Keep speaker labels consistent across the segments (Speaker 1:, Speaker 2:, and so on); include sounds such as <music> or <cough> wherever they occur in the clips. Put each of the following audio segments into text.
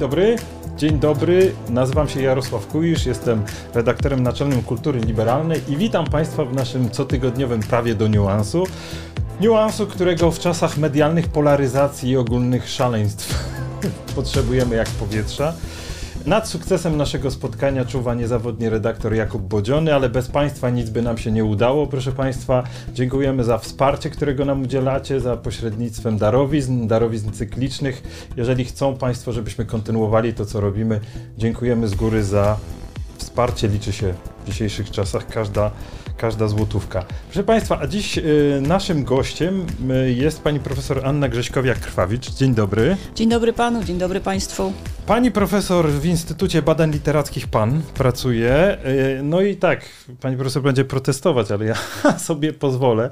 Speaker 1: dobry. Dzień dobry, nazywam się Jarosław Kujisz, jestem redaktorem naczelnym Kultury Liberalnej i witam Państwa w naszym cotygodniowym prawie do niuansu. Niuansu, którego w czasach medialnych polaryzacji i ogólnych szaleństw <laughs> potrzebujemy jak powietrza. Nad sukcesem naszego spotkania czuwa niezawodnie redaktor Jakub Bodziony, ale bez Państwa nic by nam się nie udało. Proszę Państwa, dziękujemy za wsparcie, którego nam udzielacie, za pośrednictwem darowizn, darowizn cyklicznych. Jeżeli chcą Państwo, żebyśmy kontynuowali to, co robimy, dziękujemy z góry za wsparcie. Liczy się w dzisiejszych czasach każda każda złotówka. Proszę Państwa, a dziś y, naszym gościem y, jest pani profesor Anna Grześkowiak-Krwawicz. Dzień dobry.
Speaker 2: Dzień dobry panu, dzień dobry państwu.
Speaker 1: Pani profesor w Instytucie Badań Literackich PAN pracuje. Y, no i tak, pani profesor będzie protestować, ale ja <laughs> sobie pozwolę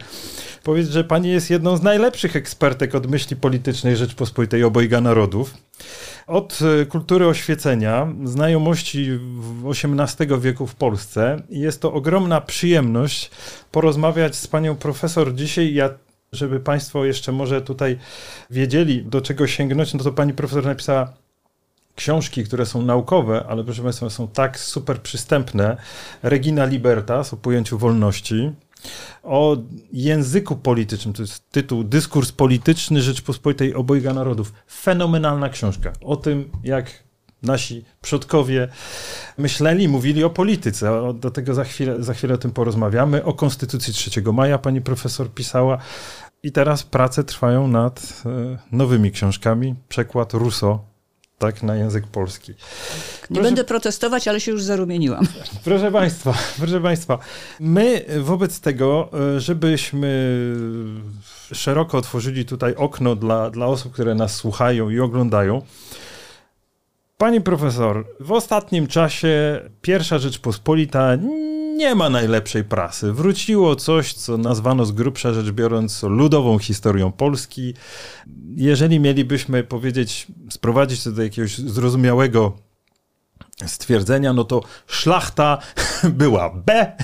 Speaker 1: powiedzieć, że pani jest jedną z najlepszych ekspertek od myśli politycznej Rzeczpospolitej obojga narodów. Od e, kultury oświecenia, znajomości XVIII wieku w Polsce. Jest to ogromna przyjemność porozmawiać z panią profesor dzisiaj. Ja żeby Państwo jeszcze może tutaj wiedzieli, do czego sięgnąć, no to pani profesor napisała książki, które są naukowe, ale proszę Państwa, są tak super przystępne. Regina Libertas o pojęciu wolności, o języku politycznym. To jest tytuł Dyskurs polityczny Rzeczpospolitej obojga narodów. Fenomenalna książka o tym, jak nasi przodkowie myśleli, mówili o polityce. Do tego za chwilę, za chwilę o tym porozmawiamy. O Konstytucji 3 maja pani profesor pisała. I teraz prace trwają nad e, nowymi książkami. Przekład Russo tak, na język polski.
Speaker 2: Nie proszę, będę protestować, ale się już zarumieniłam. <laughs>
Speaker 1: Proszę Państwa, proszę Państwa, my wobec tego, e, żebyśmy szeroko otworzyli tutaj okno dla, dla osób, które nas słuchają i oglądają, Pani profesor, w ostatnim czasie pierwsza Rzeczpospolita nie ma najlepszej prasy. Wróciło coś, co nazwano z grubsza rzecz biorąc ludową historią Polski. Jeżeli mielibyśmy powiedzieć, sprowadzić to do jakiegoś zrozumiałego stwierdzenia, no to szlachta <laughs> była B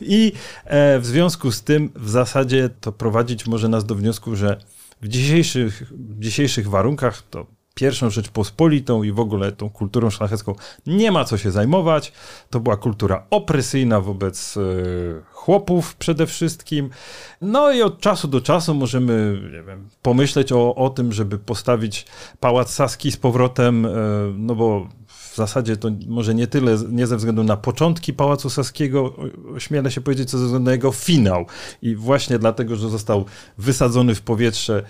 Speaker 1: i e, w związku z tym w zasadzie to prowadzić może nas do wniosku, że w dzisiejszych, w dzisiejszych warunkach to pierwszą Rzeczpospolitą i w ogóle tą kulturą szlachecką nie ma co się zajmować. To była kultura opresyjna wobec e, chłopów przede wszystkim. No i od czasu do czasu możemy wiem, pomyśleć o, o tym, żeby postawić Pałac Saski z powrotem, e, no bo w zasadzie to może nie tyle, nie ze względu na początki Pałacu Saskiego, śmielę się powiedzieć, co ze względu na jego finał. I właśnie dlatego, że został wysadzony w powietrze e,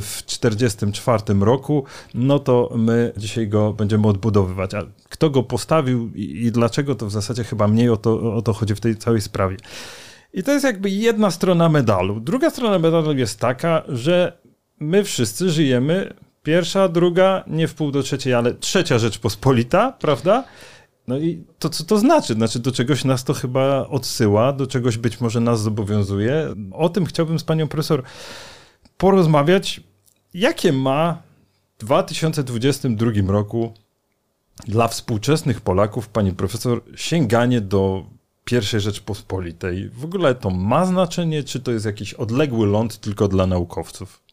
Speaker 1: w 1944 roku, no to my dzisiaj go będziemy odbudowywać. A kto go postawił i, dlaczego, to w zasadzie chyba mniej o to, o to chodzi w tej całej sprawie. I to jest jakby jedna strona medalu. Druga strona medalu jest taka, że my wszyscy żyjemy Pierwsza, druga, nie w pół do trzeciej, ale trzecia Rzeczpospolita, prawda? No i to co to znaczy? Znaczy do czegoś nas to chyba odsyła, do czegoś być może nas zobowiązuje. O tym chciałbym z panią profesor porozmawiać. Jakie ma w 2022 roku dla współczesnych Polaków, pani profesor, sięganie do pierwszej Rzeczpospolitej? W ogóle to ma znaczenie, czy to jest jakiś odległy ląd tylko dla naukowców?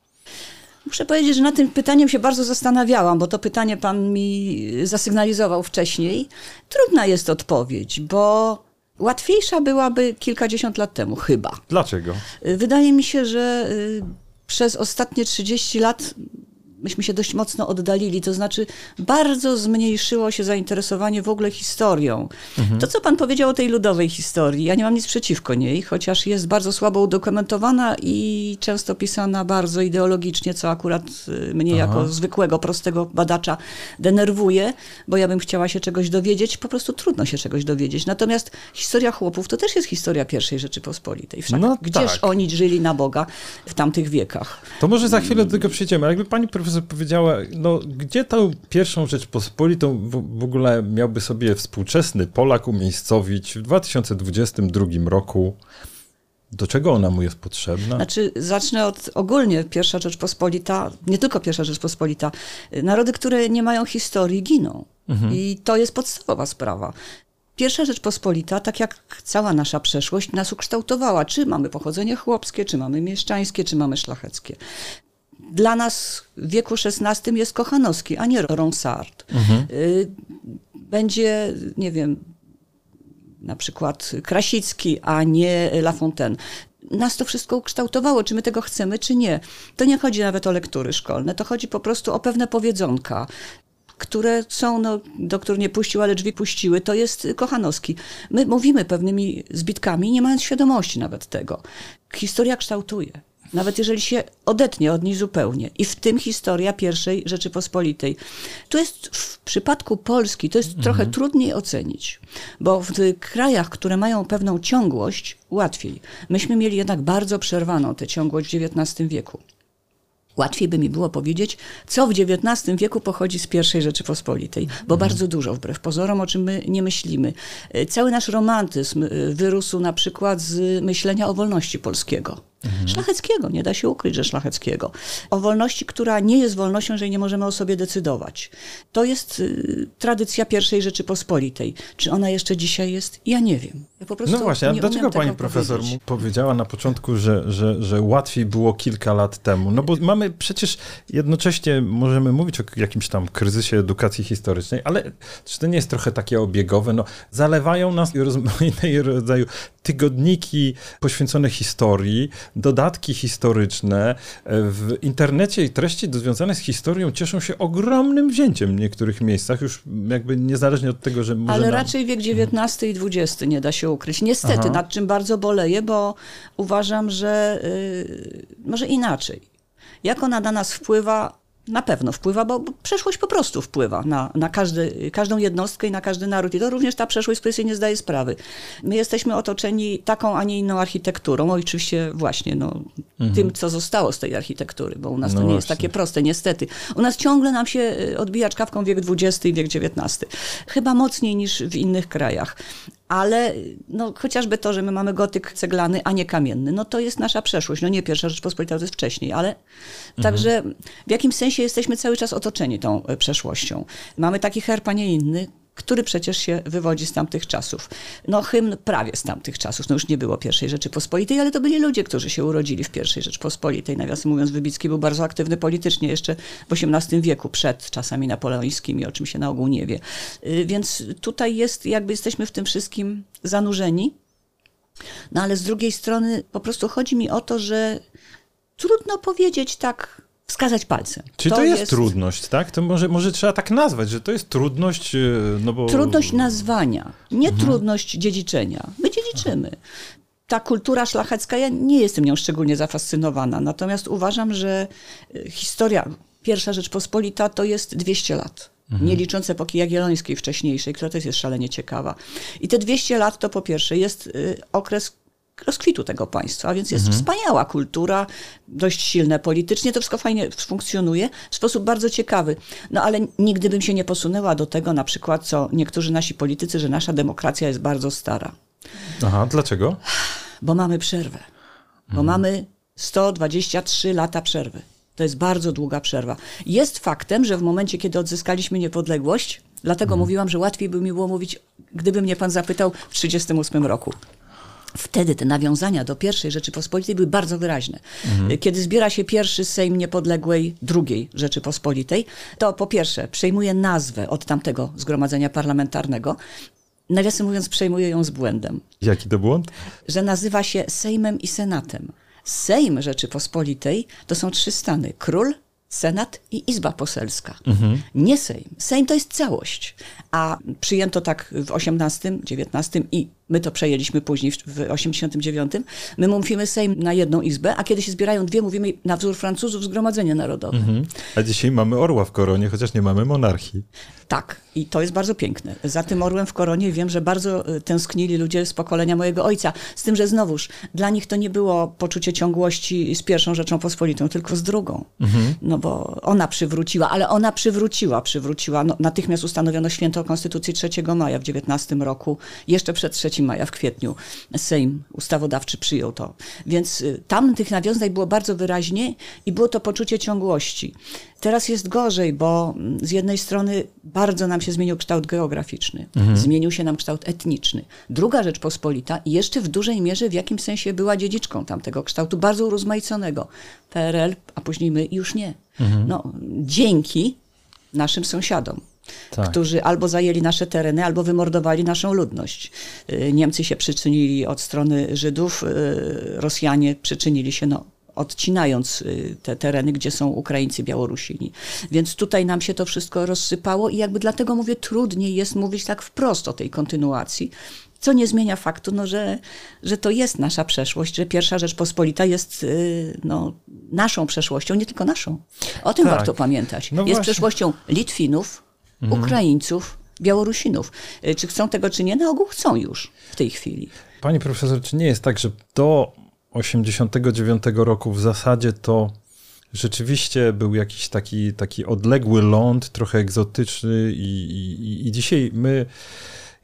Speaker 2: Muszę powiedzieć, że nad tym pytaniem się bardzo zastanawiałam, bo to pytanie pan mi zasygnalizował wcześniej. Trudna jest odpowiedź, bo łatwiejsza byłaby kilkadziesiąt lat temu, chyba.
Speaker 1: Dlaczego?
Speaker 2: Wydaje mi się, że y, przez ostatnie 30 lat myśmy się dość mocno oddalili, to znaczy bardzo zmniejszyło się zainteresowanie w ogóle historią. Mhm. To, co pan powiedział o tej ludowej historii, ja nie mam nic przeciwko niej, chociaż jest bardzo słabo udokumentowana i często pisana bardzo ideologicznie, co akurat y, mnie Aha. jako zwykłego, prostego badacza denerwuje, bo ja bym chciała się czegoś dowiedzieć, po prostu trudno się czegoś dowiedzieć. Natomiast historia chłopów to też jest historia pierwszej Rzeczypospolitej. Wszak no gdzież tak. oni żyli na Boga w tamtych wiekach?
Speaker 1: To może za chwilę do tego przyjdziemy, ale jakby pani profesor powiedziała, no gdzie tą pierwszą Rzeczpospolitą w, w ogóle miałby sobie współczesny Polak umiejscowić w 2022 roku? Do czego ona mu jest potrzebna?
Speaker 2: Znaczy, zacznę od ogólnie pierwsza Rzeczpospolita, nie tylko pierwsza Rzeczpospolita. Narody, które nie mają historii, giną. Mhm. I to jest podstawowa sprawa. Pierwsza Rzeczpospolita, tak jak cała nasza przeszłość, nas ukształtowała. Czy mamy pochodzenie chłopskie, czy mamy mieszczańskie, czy mamy szlacheckie Dla nas w wieku XVI jest Kochanowski, a nie Ronsard. Mhm. Będzie, nie wiem, na przykład Krasicki, a nie La Fontaine nas to wszystko ukształtowało, czy my tego chcemy, czy nie. To nie chodzi nawet o lektury szkolne, to chodzi po prostu o pewne powiedzonka, które są, no, doktor nie puścił, ale drzwi puściły, to jest Kochanowski. My mówimy pewnymi zbitkami, nie mając świadomości nawet tego. Historia kształtuje nawet jeżeli się odetnie od niej zupełnie. I w tym historia pierwszej Rzeczypospolitej. Tu jest w przypadku Polski, to jest mhm. trochę trudniej ocenić, bo w krajach, które mają pewną ciągłość, łatwiej. Myśmy mieli jednak bardzo przerwaną tę ciągłość w XIX wieku. Łatwiej by mi było powiedzieć, co w XIX wieku pochodzi z pierwszej Rzeczypospolitej, bo mhm. bardzo dużo, wbrew pozorom, o czym my nie myślimy. E, cały nasz romantyzm e, wyrósł na przykład z myślenia o wolności polskiego. Mhm. Szlacheckiego, nie da się ukryć, że szlacheckiego. O wolności, która nie jest wolnością, że nie możemy o sobie decydować. To jest y, tradycja pierwszej Rzeczypospolitej. Czy ona jeszcze dzisiaj jest? Ja nie wiem. Ja
Speaker 1: no właśnie, a dlaczego pani profesor powiedzieć. powiedziała na początku, że, że, że łatwiej było kilka lat temu? No bo mamy przecież jednocześnie możemy mówić o jakimś tam kryzysie edukacji historycznej, ale czy to nie jest trochę takie obiegowe? No, zalewają nas rozmaitego rodzaju tygodniki poświęcone historii, dodatki historyczne. W internecie i treści związane z historią cieszą się ogromnym wzięciem w niektórych miejscach, już jakby niezależnie od tego, że może
Speaker 2: Ale nam... raczej wiek XIX i XX nie da się ukryć. Niestety, Aha. nad czym bardzo boleję, bo uważam, że yy, może inaczej. Jak ona na nas wpływa, na pewno wpływa, bo przeszłość po prostu wpływa na, na każdy, każdą jednostkę i na każdy naród. I to również ta przeszłość, z której sobie nie zdaje sprawy. My jesteśmy otoczeni taką, a nie inną architekturą. Oczywiście właśnie no, mhm. tym, co zostało z tej architektury, bo u nas no to nie właśnie. jest takie proste, niestety. U nas ciągle nam się y, odbija czkawką wiek XX i wiek XIX. Chyba mocniej niż w innych krajach ale no, chociażby to, że my mamy gotyk ceglany, a nie kamienny, no to jest nasza przeszłość. No nie pierwsza Rzeczpospolita, to jest wcześniej, ale mhm. także w jakimś sensie jesteśmy cały czas otoczeni tą e, przeszłością. Mamy taki herb, a nie inny, który przecież się wywodzi z tamtych czasów. No hymn prawie z tamtych czasów, no już nie było pierwszej Rzeczypospolitej, ale to byli ludzie, którzy się urodzili w pierwszej Rzeczypospolitej. Nawiasem mówiąc, Wybicki był bardzo aktywny politycznie jeszcze w XVIII wieku, przed czasami napoleońskimi, o czym się na ogół nie wie. Y, więc tutaj jest, jakby jesteśmy w tym wszystkim zanurzeni. No ale z drugiej strony po prostu chodzi mi o to, że trudno powiedzieć tak wskazać palcem.
Speaker 1: Czyli to, to jest, jest, trudność, tak? To może, może trzeba tak nazwać, że to jest trudność, e, no bo...
Speaker 2: Trudność nazwania, nie mhm. trudność dziedziczenia. My dziedziczymy. Ta kultura szlachecka, ja nie jestem nią szczególnie zafascynowana, natomiast uważam, że e, historia Pierwsza Rzeczpospolita to jest 200 lat. Mhm. Nie licząc epoki jagiellońskiej wcześniejszej, która też jest szalenie ciekawa. I te 200 lat to po pierwsze jest e, okres rozkwitu tego państwa, więc jest mhm. wspaniała kultura, dość silne politycznie, to wszystko fajnie funkcjonuje w sposób bardzo ciekawy. No ale nigdy bym się nie posunęła do tego, na przykład, co niektórzy nasi politycy, że nasza demokracja jest bardzo stara.
Speaker 1: Aha, dlaczego?
Speaker 2: Bo mamy przerwę. Bo mhm. mamy 123 lata przerwy. To jest bardzo długa przerwa. Jest faktem, że w momencie, kiedy odzyskaliśmy niepodległość, dlatego mhm. mówiłam, że łatwiej by mi było mówić, gdyby mnie pan zapytał w 1938 roku. Wtedy te nawiązania do pierwszej Rzeczypospolitej były bardzo wyraźne. Mhm. Kiedy zbiera się pierwszy Sejm Niepodległej drugiej Rzeczypospolitej, to po pierwsze przejmuje nazwę od tamtego zgromadzenia parlamentarnego. Nawiasem mówiąc, przejmuje ją z błędem.
Speaker 1: Jaki to błąd?
Speaker 2: Że nazywa się Sejmem i Senatem. Sejm Rzeczypospolitej to są trzy stany: król, Senat i Izba Poselska. Mhm. Nie Sejm. Sejm to jest całość. A przyjęto tak w XVIII, XIX i my to przejęliśmy później w 89. My mówimy Sejm na jedną izbę, a kiedy się zbierają dwie, mówimy na wzór Francuzów Zgromadzenie Narodowe. Mhm.
Speaker 1: A dzisiaj mamy orła w koronie, chociaż nie mamy monarchii.
Speaker 2: Tak, i to jest bardzo piękne. Za tym orłem w koronie wiem, że bardzo e, tęsknili ludzie z pokolenia mojego ojca. Z tym, że znowuż dla nich to nie było poczucie ciągłości z pierwszą Rzeczą Pospolitą, tylko z drugą. Mhm. No bo ona przywróciła, ale ona przywróciła, przywróciła. No, natychmiast ustanowiono święto do Konstytucji 3 maja w 19 roku, jeszcze przed 3 maja w kwietniu Sejm ustawodawczy przyjął to. Więc y, tam tych nawiązań było bardzo wyraźnie i było to poczucie ciągłości. Teraz jest gorzej, bo mm, z jednej strony bardzo nam się zmienił kształt geograficzny, mhm. zmienił się nam kształt etniczny. Druga Rzeczpospolita jeszcze w dużej mierze w jakimś sensie była dziedziczką tamtego kształtu, bardzo urozmaiconego. PRL, a później my już nie. Mhm. No, dzięki naszym sąsiadom. Tak. którzy albo zajęli nasze tereny, albo wymordowali naszą ludność. Y, Niemcy się przyczynili od strony Żydów, y, Rosjanie przyczynili się no, odcinając y, te tereny, gdzie są Ukraińcy, Białorusini. Więc tutaj nam się to wszystko rozsypało i jakby dlatego mówię, trudniej jest mówić tak wprost o tej kontynuacji, co nie zmienia faktu, no, że, że to jest nasza przeszłość, że pierwsza Rzeczpospolita jest no, naszą przeszłością, nie tylko naszą. O tym tak. warto pamiętać. No jest właśnie. przeszłością Litwinów, mhm. Ukraińców, Białorusinów. Y, czy chcą tego, czy nie? Na ogół chcą już w tej chwili.
Speaker 1: Pani profesor, czy nie jest tak, że do 89 roku w zasadzie to rzeczywiście był jakiś taki, taki odległy ląd, trochę egzotyczny i, i, i dzisiaj my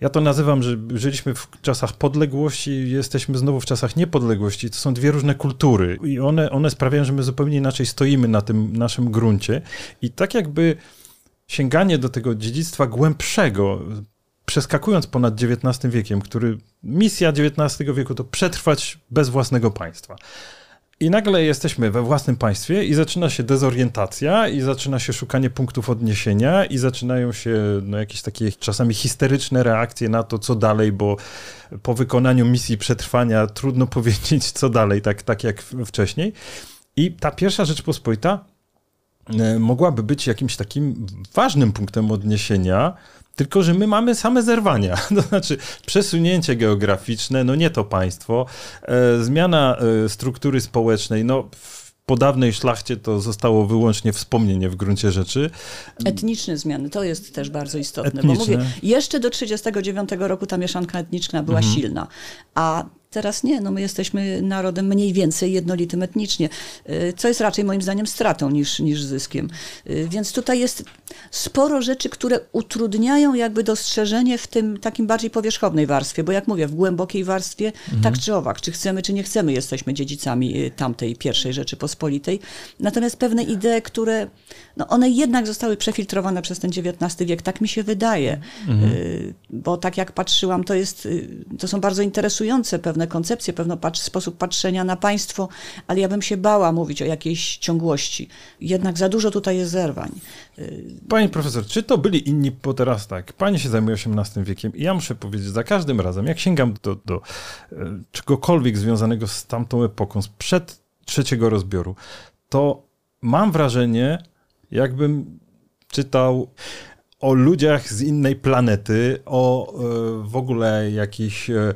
Speaker 1: ja to nazywam, że żyliśmy w czasach podległości, jesteśmy znowu w czasach niepodległości. To są dwie różne kultury i one, one sprawiają, że my zupełnie inaczej stoimy na tym naszym gruncie. I tak jakby sięganie do tego dziedzictwa głębszego, przeskakując ponad XIX wiekiem, który misja XIX wieku to przetrwać bez własnego państwa. I nagle jesteśmy we własnym państwie i zaczyna się dezorientacja i zaczyna się szukanie punktów odniesienia i zaczynają się no, jakieś takie czasami histeryczne reakcje na to, co dalej, bo po wykonaniu misji przetrwania trudno <laughs> powiedzieć, co dalej, tak, tak jak wcześniej. I ta pierwsza Rzeczpospolita mogłaby być jakimś takim ważnym punktem odniesienia, tylko, że my mamy same zerwania. <laughs> To znaczy przesunięcie geograficzne, no nie to państwo, e, zmiana e, struktury społecznej, no po dawnej szlachcie to zostało wyłącznie wspomnienie w gruncie rzeczy.
Speaker 2: Etniczne zmiany, to jest też bardzo istotne, Etniczne. bo mówię, jeszcze do 1939 roku ta mieszanka etniczna była mhm. silna, a Teraz nie, no my jesteśmy narodem mniej więcej jednolitym etnicznie, y, co jest raczej moim zdaniem stratą niż, niż zyskiem. Y, więc tutaj jest sporo rzeczy, które utrudniają jakby dostrzeżenie w tym takim bardziej powierzchownej warstwie, bo jak mówię, w głębokiej warstwie, mhm. tak czy owak, czy chcemy, czy nie chcemy, jesteśmy dziedzicami y, tamtej pierwszej Rzeczypospolitej. Natomiast pewne idee, które, no one jednak zostały przefiltrowane przez ten XIX wiek, tak mi się wydaje, mhm. bo tak jak patrzyłam, to jest, to są bardzo interesujące pewne pewne koncepcje, pewien sposób patrzenia na państwo, ale ja bym się bała mówić o jakiejś ciągłości. Jednak za dużo tutaj jest zerwań.
Speaker 1: Pani profesor, czy to byli inni, bo teraz tak, pani się zajmuje XVIII wiekiem i ja muszę powiedzieć, za każdym razem, jak sięgam do, do e, czegokolwiek związanego z tamtą epoką, sprzed trzeciego rozbioru, to mam wrażenie, jakbym czytał o ludziach z innej planety, o e, w ogóle jakiś e,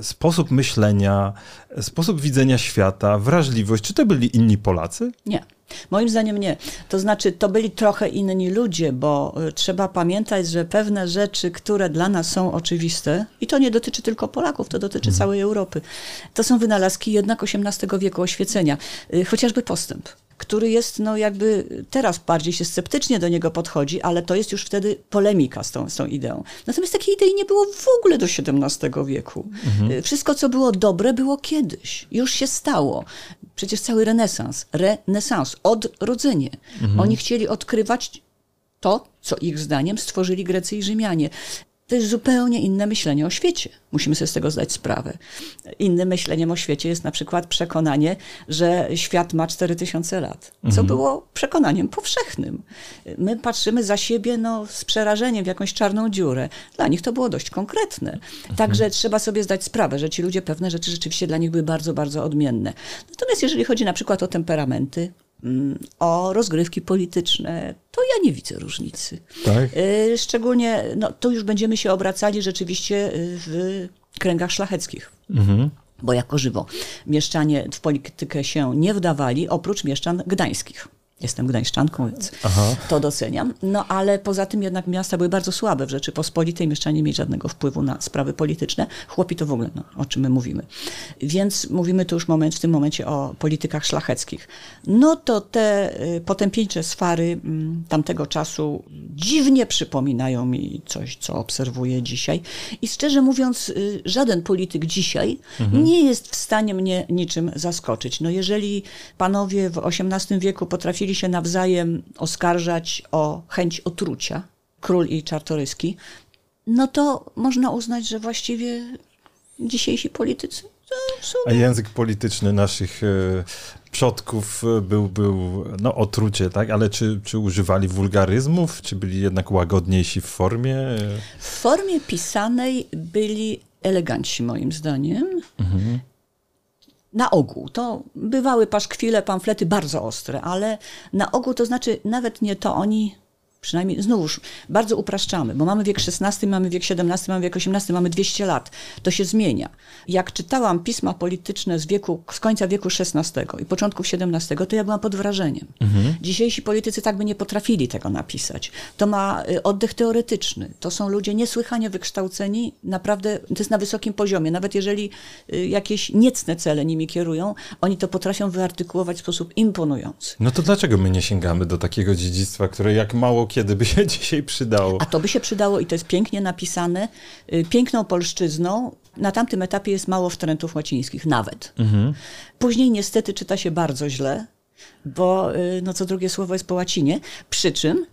Speaker 1: sposób myślenia, sposób widzenia świata, wrażliwość. Czy to byli inni Polacy?
Speaker 2: Nie. Moim zdaniem nie. To znaczy, to byli trochę inni ludzie, bo e, trzeba pamiętać, że pewne rzeczy, które dla nas są oczywiste, i to nie dotyczy tylko Polaków, to dotyczy mhm. całej Europy, to są wynalazki jednak XVIII wieku oświecenia, chociażby postęp który jest, no jakby teraz bardziej się sceptycznie do niego podchodzi, ale to jest już wtedy polemika z tą, z tą ideą. Natomiast takiej idei nie było w ogóle do XVII wieku. Mhm. Y, wszystko, co było dobre, było kiedyś. Już się stało. Przecież cały renesans, renesans, odrodzenie. Mhm. Oni chcieli odkrywać to, co ich zdaniem stworzyli Grecy i Rzymianie. To jest zupełnie inne myślenie o świecie. Musimy sobie z tego zdać sprawę. Innym myśleniem o świecie jest na przykład przekonanie, że świat ma 4000 lat, co mhm. było przekonaniem powszechnym. My patrzymy za siebie no, z przerażeniem w jakąś czarną dziurę. Dla nich to było dość konkretne. Mhm. Także trzeba sobie zdać sprawę, że ci ludzie pewne rzeczy rzeczywiście dla nich były bardzo, bardzo odmienne. Natomiast jeżeli chodzi na przykład o temperamenty, o rozgrywki polityczne, to ja nie widzę różnicy. Tak? Y, szczególnie, no, to już będziemy się obracali rzeczywiście y, w kręgach szlacheckich. Mhm. Bo jako żywo mieszczanie w politykę się nie wdawali, oprócz mieszczan gdańskich. Jestem gdańszczanką, więc Aha. to doceniam. No ale poza tym jednak miasta były bardzo słabe w Rzeczypospolitej. Mieszczanie nie mieli żadnego wpływu na sprawy polityczne. Chłopi to w ogóle, no, o czym my mówimy. Więc mówimy tu już moment, w tym momencie o politykach szlacheckich. No to te y, potępieńcze swary mm, tamtego czasu dziwnie przypominają mi coś, co obserwuję dzisiaj. I szczerze mówiąc, y, żaden polityk dzisiaj mhm. nie jest w stanie mnie niczym zaskoczyć. No jeżeli panowie w XVIII wieku potrafili potrafili się nawzajem oskarżać o chęć otrucia, król i czartoryski, no to można uznać, że właściwie dzisiejsi politycy
Speaker 1: a język polityczny naszych e, przodków e, był, był no, otrucie, tak? Ale czy, czy używali wulgaryzmów? Czy byli jednak łagodniejsi w formie?
Speaker 2: W formie pisanej byli eleganci, moim zdaniem. Mhm na ogół. To bywały paszkwile, pamflety bardzo ostre, ale na ogół to znaczy nawet nie to oni Przynajmniej znowuż bardzo upraszczamy, bo mamy wiek XVI, mamy wiek XVII, mamy wiek XVIII, mamy 200 lat. To się zmienia. Jak czytałam pisma polityczne z, wieku, z końca wieku XVI i początków XVII, to ja byłam pod wrażeniem. Mhm. Dzisiejsi politycy tak by nie potrafili tego napisać. To ma y, oddech teoretyczny. To są ludzie niesłychanie wykształceni, naprawdę to jest na wysokim poziomie. Nawet jeżeli y, jakieś niecne cele nimi kierują, oni to potrafią wyartykułować w sposób imponujący.
Speaker 1: No to dlaczego my nie sięgamy do takiego dziedzictwa, które jak mało kiedy by się <laughs> dzisiaj przydało.
Speaker 2: A to by się przydało i to jest pięknie napisane, y, piękną polszczyzną. Na tamtym etapie jest mało wtrętów łacińskich, nawet. Mhm. Później niestety czyta się bardzo źle, bo y, no, co drugie słowo jest po łacinie, przy czym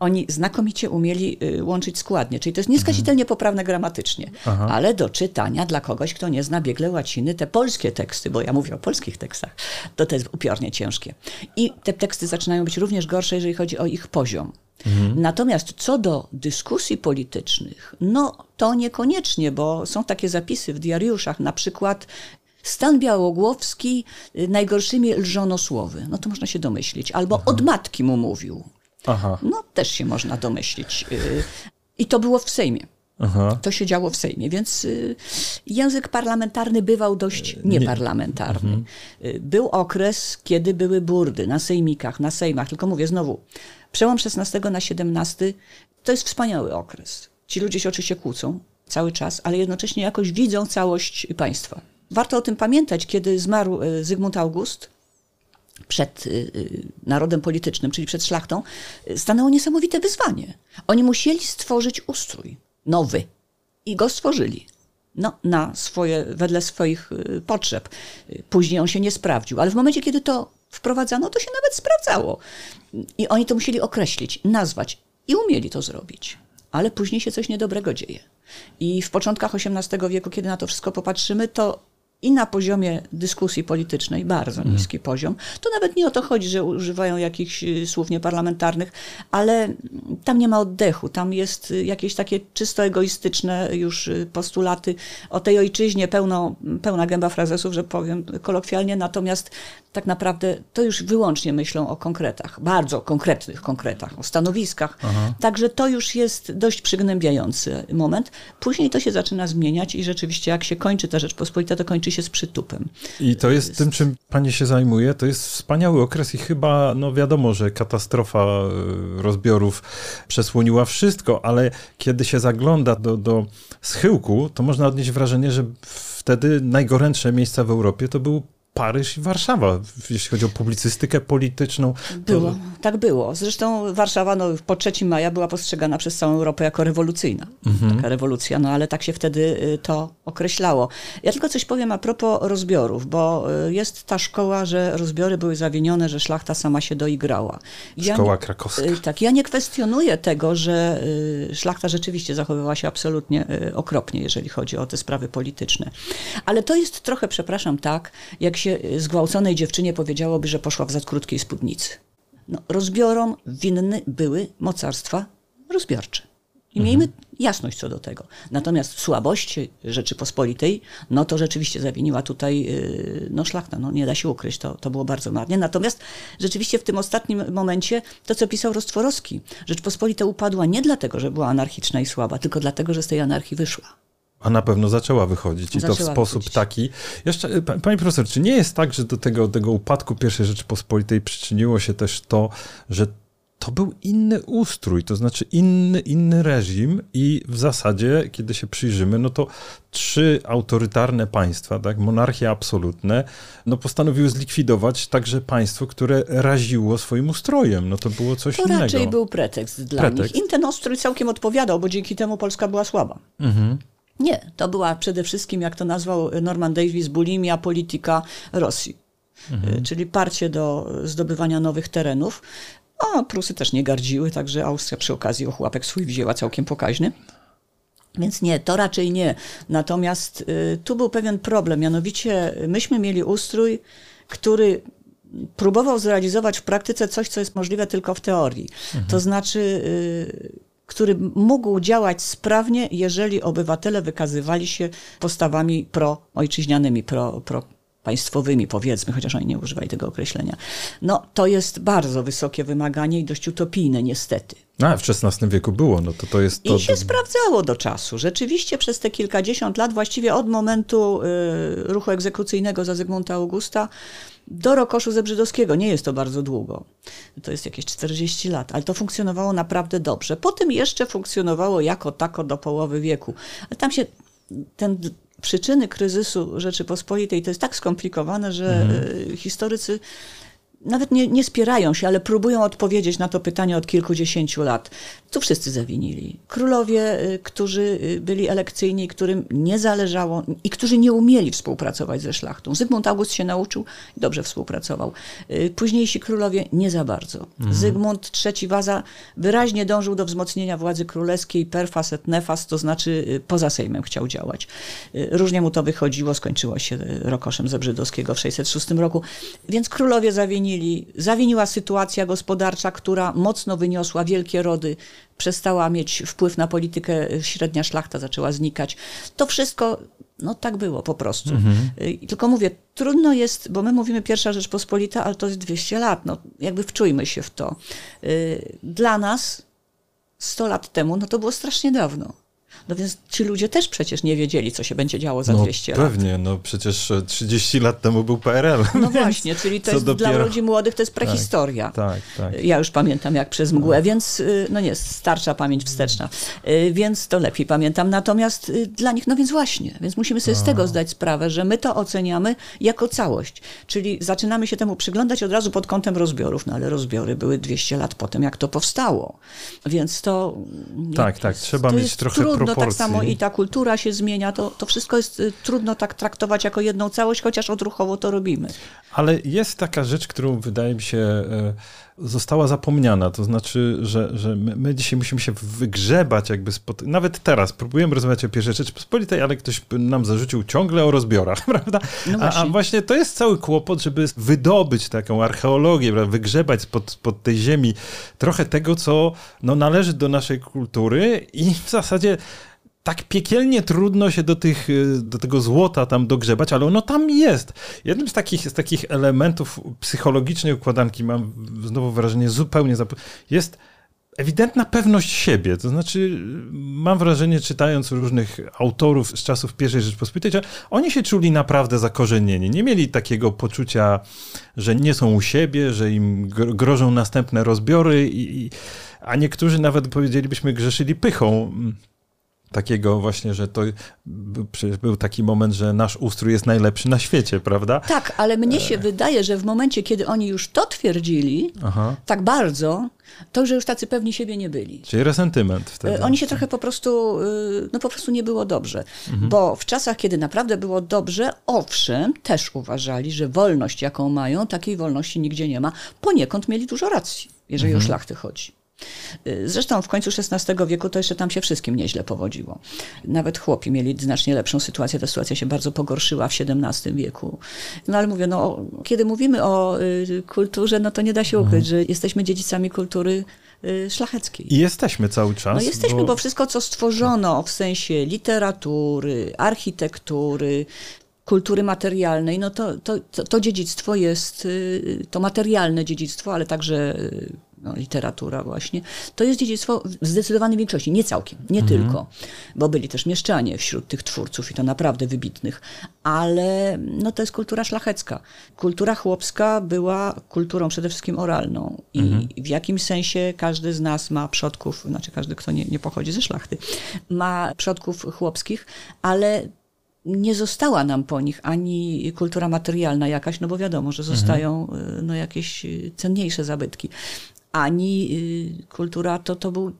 Speaker 2: oni znakomicie umieli y, łączyć składnie, czyli to jest nieskazitelnie poprawne gramatycznie, Aha. ale do czytania dla kogoś, kto nie zna biegle łaciny, te polskie teksty, bo ja mówię o polskich tekstach, to to jest upiornie ciężkie. I te teksty zaczynają być również gorsze, jeżeli chodzi o ich poziom. Mhm. Natomiast co do dyskusji politycznych, no to niekoniecznie, bo są takie zapisy w diariuszach, na przykład Stan Białogłowski y, najgorszymi lżono słowy. No to można się domyślić. Albo Aha. od matki mu mówił. Aha. No też się można domyślić. Y, I to było w Sejmie. Aha. To się działo w Sejmie, więc y, język parlamentarny bywał dość nieparlamentarny. Nie. Był okres, kiedy były burdy na sejmikach, na sejmach, tylko mówię znowu, Przełom XVI na XVII to jest wspaniały okres. Ci ludzie się oczywiście kłócą cały czas, ale jednocześnie jakoś widzą całość państwa. Warto o tym pamiętać, kiedy zmarł Zygmunt August, przed e, e, narodem politycznym, czyli przed szlachtą, stanęło niesamowite wyzwanie. Oni musieli stworzyć ustrój nowy i go stworzyli. No, na swoje, wedle swoich potrzeb. Później on się nie sprawdził, ale w momencie, kiedy to wprowadzano, to się nawet sprawdzało. I oni to musieli określić, nazwać i umieli to zrobić. Ale później się coś niedobrego dzieje. I w początkach XVIII wieku, kiedy na to wszystko popatrzymy, to i na poziomie dyskusji politycznej, bardzo mhm. niski poziom. To nawet nie o to chodzi, że używają jakichś y, słów nieparlamentarnych, ale tam nie ma oddechu. Tam jest y, jakieś takie czysto egoistyczne już y, postulaty o tej ojczyźnie, pełno, pełna gęba frazesów, że powiem kolokwialnie, natomiast tak naprawdę to już wyłącznie myślą o konkretach, bardzo konkretnych konkretach, o stanowiskach. Aha. Także to już jest dość przygnębiający moment. Później to się zaczyna zmieniać i rzeczywiście jak się kończy ta Rzeczpospolita, to kończy się z przytupem.
Speaker 1: I to jest, jest tym, czym pani się zajmuje, to jest wspaniały okres i chyba, no wiadomo, że katastrofa e, rozbiorów przesłoniła wszystko, ale kiedy się zagląda do, do schyłku, to można odnieść wrażenie, że wtedy najgorętsze miejsca w Europie to był Paryż i Warszawa, jeśli chodzi o publicystykę polityczną.
Speaker 2: Było, tak było. Zresztą Warszawa no, po 3 maja była postrzegana przez całą Europę jako rewolucyjna. Mhm. Taka rewolucja, no ale tak się wtedy y, to określało. Ja tylko coś powiem a propos rozbiorów, bo y, jest ta szkoła, że rozbiory były zawinione, że szlachta sama się doigrała.
Speaker 1: Ja szkoła krakowska. Y,
Speaker 2: tak, ja nie kwestionuję tego, że szlachta rzeczywiście zachowywała się absolutnie okropnie, jeżeli chodzi o te sprawy polityczne. Ale to jest trochę, przepraszam, tak, jak się zgwałconej dziewczynie powiedziałoby, że poszła w za krótkiej spódnicy. No, rozbiorom winny były mocarstwa rozbiorcze. I mhm. miejmy jasność co do tego. Natomiast słabość Rzeczypospolitej, no to rzeczywiście zawiniła tutaj yy, no szlachta, no nie da się ukryć, to, to było bardzo marnie. Natomiast rzeczywiście w tym ostatnim momencie to, co pisał Rostworowski, Rzeczpospolita upadła nie dlatego, że była anarchiczna i słaba, tylko dlatego, że z tej anarchii wyszła.
Speaker 1: A na pewno zaczęła wychodzić i
Speaker 2: Zaczęła
Speaker 1: to w sposób
Speaker 2: wychodzić.
Speaker 1: taki. Jeszcze, pa- pani profesor, czy nie jest tak, że do tego, tego upadku I Rzeczypospolitej przyczyniło się też to, że to był inny ustrój, to znaczy inny, inny reżim i w zasadzie, kiedy się przyjrzymy, no to trzy autorytarne państwa, tak, monarchie absolutne, no postanowiły zlikwidować także państwo, które raziło swoim ustrojem. No to było coś
Speaker 2: To
Speaker 1: innego.
Speaker 2: raczej był pretekst dla
Speaker 1: Pretekst.
Speaker 2: nich. Im ten ostrój całkiem odpowiadał, bo dzięki temu Polska była słaba.
Speaker 1: Mhm.
Speaker 2: Nie, to była przede wszystkim, jak to nazwał Norman Davis, bulimia polityka Rosji. Y, Czyli parcie do zdobywania nowych terenów. A Prusy też nie gardziły, także Austria przy okazji ochłapek swój wzięła całkiem pokaźny. Więc nie, to raczej nie. Natomiast y, tu był pewien problem, mianowicie myśmy mieli ustrój, który próbował zrealizować w praktyce coś, co jest możliwe tylko w teorii. To znaczy, y, który mógł działać sprawnie, jeżeli obywatele wykazywali się postawami pro-ojczyźnianymi, pro, pro państwowymi, powiedzmy, chociaż oni nie używali tego określenia. No, to jest bardzo wysokie wymaganie i dość utopijne, niestety.
Speaker 1: A, w XVI wieku było, no to to jest to.
Speaker 2: I się sprawdzało do czasu. Rzeczywiście przez te kilkadziesiąt lat, właściwie od momentu y, ruchu egzekucyjnego za Zygmunta Augusta do Rokoszu Zebrzydowskiego, nie jest to bardzo długo, to jest jakieś 40 lat, ale to funkcjonowało naprawdę dobrze. Potem jeszcze funkcjonowało jako tako do połowy wieku. Ale tam się ten przyczyny kryzysu Rzeczypospolitej to jest tak skomplikowane, że y, historycy nawet nie, nie spierają się, ale próbują odpowiedzieć na to pytanie od kilkudziesięciu lat. Tu wszyscy zawinili. Królowie, y, którzy y, byli elekcyjni, którym nie zależało i którzy nie umieli współpracować ze szlachtą. Zygmunt August się nauczył i dobrze współpracował. Y, Późniejsi królowie nie za bardzo. Zygmunt III Waza wyraźnie dążył do wzmocnienia władzy królewskiej perfas et nefas, to znaczy poza Sejmem chciał działać. Różnie mu to wychodziło, skończyło się rokoszem Zebrzydowskiego w 606 roku. Więc królowie zawinili. Zawiniła sytuacja gospodarcza, która mocno wyniosła wielkie rody, przestała mieć wpływ na politykę, y, średnia szlachta zaczęła znikać. To wszystko, no tak było po prostu. I Tylko mówię, trudno jest, bo my mówimy pierwsza Rzeczpospolita, ale to jest 200 lat, no jakby wczujmy się w to. Y, Dla nas 100 lat temu, no to było strasznie dawno. No więc ci ludzie też przecież nie wiedzieli, co się będzie działo za
Speaker 1: no,
Speaker 2: 200 lat.
Speaker 1: Pewnie, no przecież e, 30 lat temu był PRL.
Speaker 2: No <laughs> właśnie, czyli to jest dla
Speaker 1: dopiero-
Speaker 2: ludzi młodych, to jest prehistoria.
Speaker 1: Tak, tak.
Speaker 2: Ja już pamiętam jak przez mgłę, więc y, no nie, starsza pamięć wsteczna, Y, więc to lepiej pamiętam. Natomiast y, dla nich, no więc właśnie, więc musimy sobie z tego zdać sprawę, że my to oceniamy jako całość. Czyli zaczynamy się temu przyglądać od razu pod kątem rozbiorów, no ale rozbiory były 200 lat po tym, jak to powstało. Więc to... nie,
Speaker 1: Tak, tak, trzeba mieć trochę
Speaker 2: trudno, tak
Speaker 1: proporcji.
Speaker 2: samo i ta kultura się zmienia, to, to wszystko jest y, trudno tak traktować jako jedną całość, chociaż odruchowo to robimy.
Speaker 1: Ale jest taka rzecz, którą wydaje mi się e, została zapomniana. To znaczy, że, że my, my dzisiaj musimy się wygrzebać jakby spod... Nawet teraz próbujemy rozmawiać o pierwszej Rzeczypospolitej, ale ktoś nam zarzucił ciągle o rozbiorach, <laughs> prawda?
Speaker 2: No
Speaker 1: a, a
Speaker 2: właśnie.
Speaker 1: właśnie to jest cały kłopot, żeby wydobyć taką archeologię, prawda? wygrzebać spod, spod tej ziemi trochę tego, co no, należy do naszej kultury i w zasadzie tak piekielnie trudno się do, tych, y, do tego złota tam dogrzebać, ale ono tam jest. Jednym z takich, z takich elementów psychologicznej układanki, mam znowu wrażenie zupełnie, jest ewidentna pewność siebie. To znaczy, mam wrażenie, czytając różnych autorów z czasów I Rzeczpospolitej, że oni się czuli naprawdę zakorzenieni. Nie mieli takiego poczucia, że nie są u siebie, że im gro- grożą następne rozbiory, i, a niektórzy nawet powiedzielibyśmy grzeszyli pychą takiego właśnie, że to był, przecież był taki moment, że nasz ustrój jest najlepszy na świecie, prawda?
Speaker 2: Tak, ale mnie się wydaje, że w momencie, kiedy oni już to twierdzili,
Speaker 1: Aha.
Speaker 2: tak bardzo, to że już tacy pewni siebie nie byli.
Speaker 1: Czyli resentyment wtedy.
Speaker 2: E, Oni się trochę po prostu, y, no po prostu nie było dobrze. Bo w czasach, kiedy naprawdę było dobrze, owszem, też uważali, że wolność, jaką mają, takiej wolności nigdzie nie ma. Poniekąd mieli dużo racji, jeżeli o szlachty chodzi. Zresztą w końcu XVI wieku to jeszcze tam się wszystkim nieźle powodziło. Nawet chłopi mieli znacznie lepszą sytuację. Ta sytuacja się bardzo pogorszyła w XVII wieku. No ale mówię, no, kiedy mówimy o y, kulturze, no to nie da się ukryć, że jesteśmy dziedzicami kultury y, szlacheckiej.
Speaker 1: I jesteśmy cały czas.
Speaker 2: No jesteśmy, bo... wszystko, co stworzono w sensie literatury, architektury, kultury materialnej, no to, to, to, to dziedzictwo jest, y, to materialne dziedzictwo, ale także no, literatura właśnie, to jest dziedzictwo w zdecydowanej większości, nie całkiem, nie mhm. tylko, bo byli też mieszczanie wśród tych twórców i to naprawdę wybitnych, ale no, to jest kultura szlachecka. Kultura chłopska była kulturą przede wszystkim oralną i mhm. w jakimś sensie każdy z nas ma przodków, znaczy każdy, kto nie, nie pochodzi ze szlachty, ma przodków chłopskich, ale nie została nam po nich ani kultura materialna jakaś, no bo wiadomo, że zostają mhm. no, jakieś cenniejsze zabytki ani y, kultura to, to był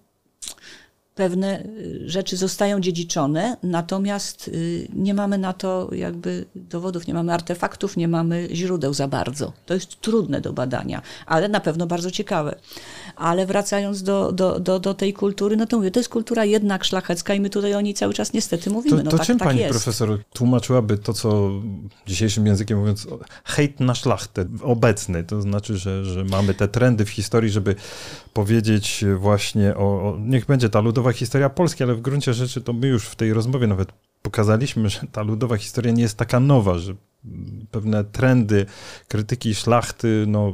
Speaker 2: pewne y, rzeczy zostają dziedziczone, natomiast y, nie mamy na to jakby dowodów, nie mamy artefaktów, nie mamy źródeł za bardzo. To jest trudne do badania, ale na pewno bardzo ciekawe. Ale wracając do, do, do, do tej kultury, no to mówię, to jest kultura jednak szlachecka i my tutaj o niej cały czas niestety mówimy.
Speaker 1: To,
Speaker 2: no
Speaker 1: to
Speaker 2: tak,
Speaker 1: czym
Speaker 2: tak
Speaker 1: pani
Speaker 2: jest.
Speaker 1: profesor tłumaczyłaby to, co dzisiejszym językiem mówiąc, hejt na szlachtę obecny, to znaczy, że, że mamy te trendy w historii, żeby powiedzieć właśnie o, o niech będzie ta ludowa historia Polski, ale w gruncie rzeczy to my już w tej rozmowie nawet pokazaliśmy, że ta ludowa historia nie jest taka nowa, że pewne trendy krytyki szlachty, no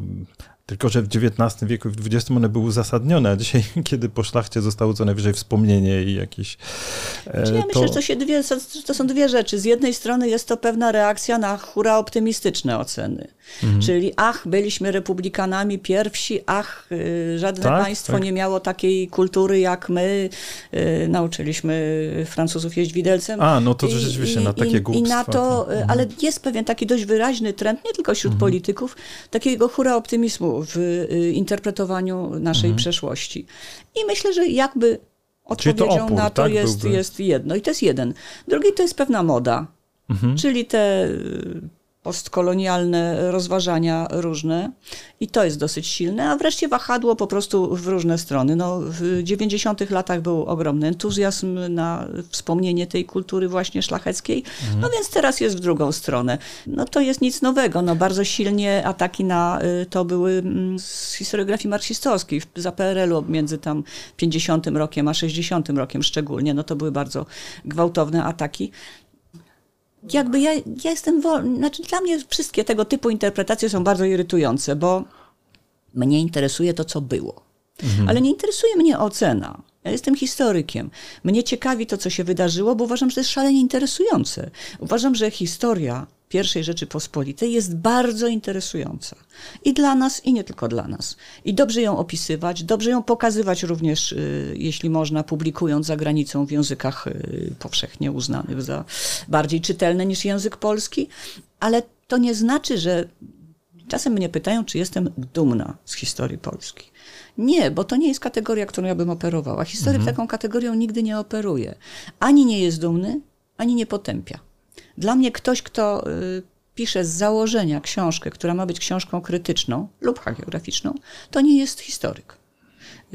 Speaker 1: tylko, że w XIX wieku i w XX one były uzasadnione, a dzisiaj, <laughs> kiedy po szlachcie zostało co najwyżej wspomnienie i jakieś...
Speaker 2: E, ja to... myślę, że to, się dwie, to są dwie rzeczy. Z jednej strony jest to pewna reakcja na hura optymistyczne oceny. Mhm. Czyli ach, byliśmy republikanami pierwsi, ach, y, żadne tak, państwo tak. nie miało takiej kultury jak my. Y, nauczyliśmy Francuzów jeść widelcem.
Speaker 1: A, no to rzeczywiście, I, na takie głupstwa.
Speaker 2: I na to, y, mhm. ale jest pewien taki dość wyraźny trend, nie tylko wśród mhm. polityków, takiego hura optymizmu w y, interpretowaniu naszej mhm. przeszłości. I myślę, że jakby odpowiedzią opór, na to tak? jest, jest jedno. I to jest jeden. Drugi to jest pewna moda. Mhm. Czyli te postkolonialne rozważania różne i to jest dosyć silne, a wreszcie wahadło po prostu w różne strony. No, w 90 latach był ogromny entuzjazm na wspomnienie tej kultury właśnie szlacheckiej, mhm. no więc teraz jest w drugą stronę. No to jest nic nowego, no bardzo silnie ataki na y, to były mm, z historiografii marksistowskiej za PRL-u między tam 50 rokiem a 60 rokiem szczególnie, no to były bardzo gwałtowne ataki jakby ja, ja jestem wolny. Znaczy, dla mnie wszystkie tego typu interpretacje są bardzo irytujące, bo mnie interesuje to, co było. Mhm. Ale nie interesuje mnie ocena. Ja jestem historykiem. Mnie ciekawi to, co się wydarzyło, bo uważam, że to jest szalenie interesujące. Uważam, że historia pierwszej Rzeczypospolitej jest bardzo interesująca. I dla nas, i nie tylko dla nas. I dobrze ją opisywać, dobrze ją pokazywać również, y, jeśli można, publikując za granicą w językach y, powszechnie uznanych za bardziej czytelne niż język polski. Ale to nie znaczy, że czasem mnie pytają, czy jestem dumna z historii Polski. Nie, bo to nie jest kategoria, którą ja bym operowała. Historyk mhm. taką kategorią nigdy nie operuje. Ani nie jest dumny, ani nie potępia. Dla mnie ktoś, kto y, pisze z założenia książkę, która ma być książką krytyczną lub hagiograficzną, to nie jest historyk.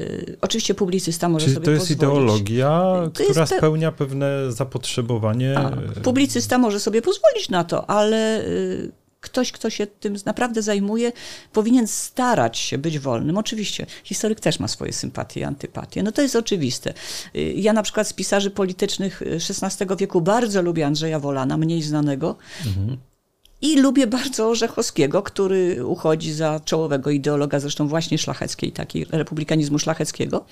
Speaker 2: Y, oczywiście publicysta może
Speaker 1: Czyli
Speaker 2: sobie
Speaker 1: to jest
Speaker 2: pozwolić.
Speaker 1: ideologia, to która jest pe... spełnia pewne zapotrzebowanie. A,
Speaker 2: publicysta może sobie pozwolić na to, ale y, ktoś, kto się tym naprawdę zajmuje, powinien starać się być wolnym. Oczywiście, historyk też ma swoje sympatie i antypatie. No to jest oczywiste. Ja na przykład z pisarzy politycznych XVI wieku bardzo lubię Andrzeja Wolana, mniej znanego. Mhm. I lubię bardzo Orzechowskiego, który uchodzi za czołowego ideologa, zresztą właśnie szlacheckiej, taki republikanizmu szlacheckiego.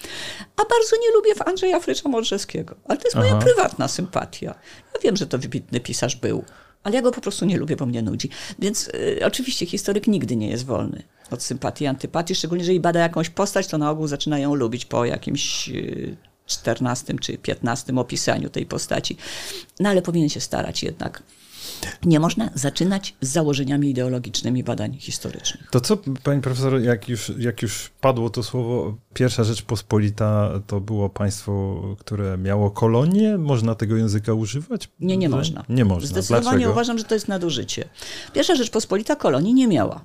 Speaker 2: A bardzo nie lubię Andrzeja Frycza Modrzewskiego. Ale to jest Aha. moja prywatna sympatia. Ja wiem, że to wybitny pisarz był ale ja go po prostu nie lubię, bo mnie nudzi. Więc y, oczywiście historyk nigdy nie jest wolny od sympatii antypatii, szczególnie jeżeli bada jakąś postać, to na ogół zaczyna ją lubić po jakimś y, czternastym czy piętnastym opisaniu tej postaci. No ale powinien się starać jednak nie można zaczynać z założeniami ideologicznymi badań historycznych.
Speaker 1: To co, pani profesor, jak już, jak już padło to słowo, pierwsza Rzeczpospolita to było państwo, które miało kolonie? Można tego języka używać?
Speaker 2: Nie, nie można.
Speaker 1: Nie można.
Speaker 2: Zdecydowanie
Speaker 1: Dlaczego?
Speaker 2: uważam, że to jest nadużycie. Pierwsza Rzeczpospolita kolonii nie miała.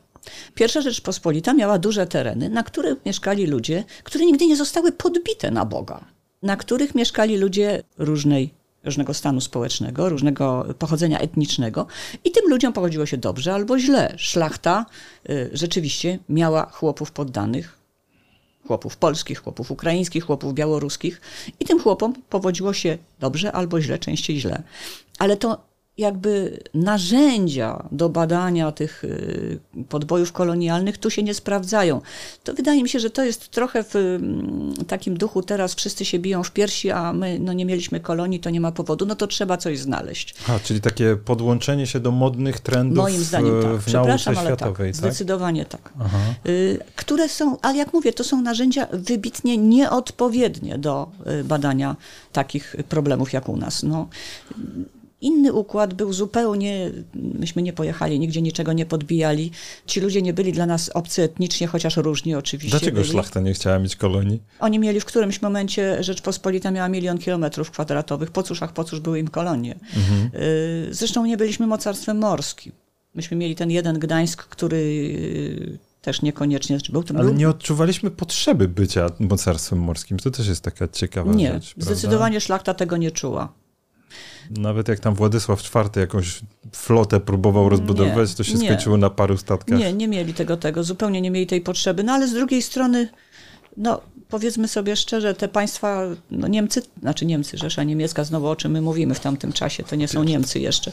Speaker 2: Pierwsza Rzeczpospolita miała duże tereny, na których mieszkali ludzie, które nigdy nie zostały podbite na Boga, na których mieszkali ludzie różnej różnego stanu społecznego, różnego pochodzenia etnicznego i tym ludziom pochodziło się dobrze albo źle. Szlachta y, rzeczywiście miała chłopów poddanych, chłopów polskich, chłopów ukraińskich, chłopów białoruskich i tym chłopom powodziło się dobrze albo źle, częściej źle. Ale to jakby narzędzia do badania tych y, podbojów kolonialnych tu się nie sprawdzają. To wydaje mi się, że to jest trochę w mm, takim duchu teraz wszyscy się biją w piersi, a my no, nie mieliśmy kolonii, to nie ma powodu, no to trzeba coś znaleźć.
Speaker 1: A, czyli takie podłączenie się do modnych trendów
Speaker 2: Moim zdaniem tak.
Speaker 1: w nauce
Speaker 2: ale
Speaker 1: światowej,
Speaker 2: tak, tak? Zdecydowanie tak. Y, które są, ale jak mówię, to są narzędzia wybitnie nieodpowiednie do y, badania takich problemów jak u nas. No, inny układ był zupełnie, myśmy nie pojechali, nigdzie niczego nie podbijali. Ci ludzie nie byli dla nas obcy etnicznie, chociaż różni oczywiście
Speaker 1: Dlaczego
Speaker 2: byli.
Speaker 1: szlachta nie chciała mieć kolonii?
Speaker 2: Oni mieli w którymś momencie, Rzeczpospolita miała milion kilometrów kwadratowych, po cóż, ach, po cóż były im kolonie. Mhm. Zresztą nie byliśmy mocarstwem morskim. Myśmy mieli ten jeden Gdańsk, który y, też niekoniecznie był.
Speaker 1: To Ale był... nie odczuwaliśmy potrzeby bycia mocarstwem morskim. To też jest taka ciekawa
Speaker 2: nie,
Speaker 1: rzecz.
Speaker 2: Nie, zdecydowanie szlachta tego nie czuła.
Speaker 1: Nawet jak tam Władysław IV jakąś flotę próbował rozbudować, nie, to się nie. skończyło na paru statkach.
Speaker 2: Nie, nie mieli tego, tego, zupełnie nie mieli tej potrzeby. No ale z drugiej strony, no powiedzmy sobie szczerze, te państwa, no Niemcy, znaczy Niemcy, Rzesza Niemiecka, znowu o czym my mówimy w tamtym czasie, to nie są Niemcy jeszcze.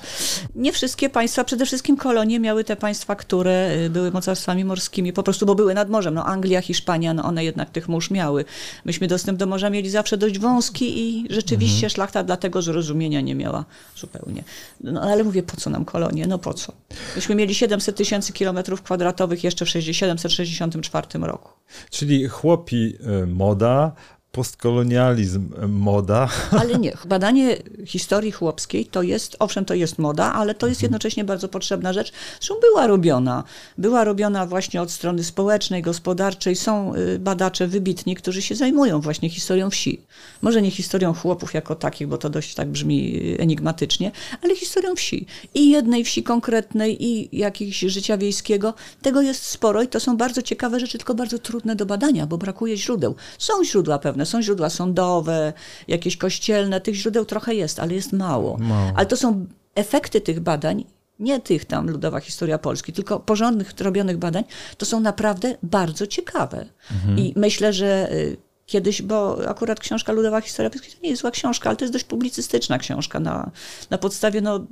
Speaker 2: Nie wszystkie państwa, przede wszystkim kolonie miały te państwa, które y, były mocarstwami morskimi, po prostu, bo były nad morzem. No Anglia, Hiszpania, no one jednak tych mórz miały. Myśmy dostęp do morza mieli zawsze dość wąski i rzeczywiście mhm. szlachta dlatego zrozumienia nie miała zupełnie. No ale mówię, po co nam kolonie? No po co? Myśmy mieli 700 tysięcy kilometrów kwadratowych jeszcze w 764 roku.
Speaker 1: Czyli chłopi y, moda, postkolonializm moda. <laughs>
Speaker 2: Ale nie, badanie historii chłopskiej to jest, owszem, to jest moda, ale to jest mhm. jednocześnie bardzo potrzebna rzecz. Zresztą była robiona. Była robiona właśnie od strony społecznej, gospodarczej. Są y, badacze wybitni, którzy się zajmują właśnie historią wsi. Może nie historią chłopów jako takich, bo to dość tak brzmi y, enigmatycznie, ale historią wsi. I jednej wsi konkretnej, i jakiejś życia wiejskiego. Tego jest sporo i to są bardzo ciekawe rzeczy, tylko bardzo trudne do badania, bo brakuje źródeł. Są źródła pewne, są źródła sądowe, jakieś kościelne, tych źródeł trochę jest, ale jest mało. mało. Ale to są efekty tych badań, nie tych tam Ludowa Historia Polski, tylko porządnych, robionych badań, to są naprawdę bardzo ciekawe. Mhm. I myślę, że y, kiedyś, bo akurat książka Ludowa Historia Polski to nie jest zła książka, ale to jest dość publicystyczna książka na, na podstawie no,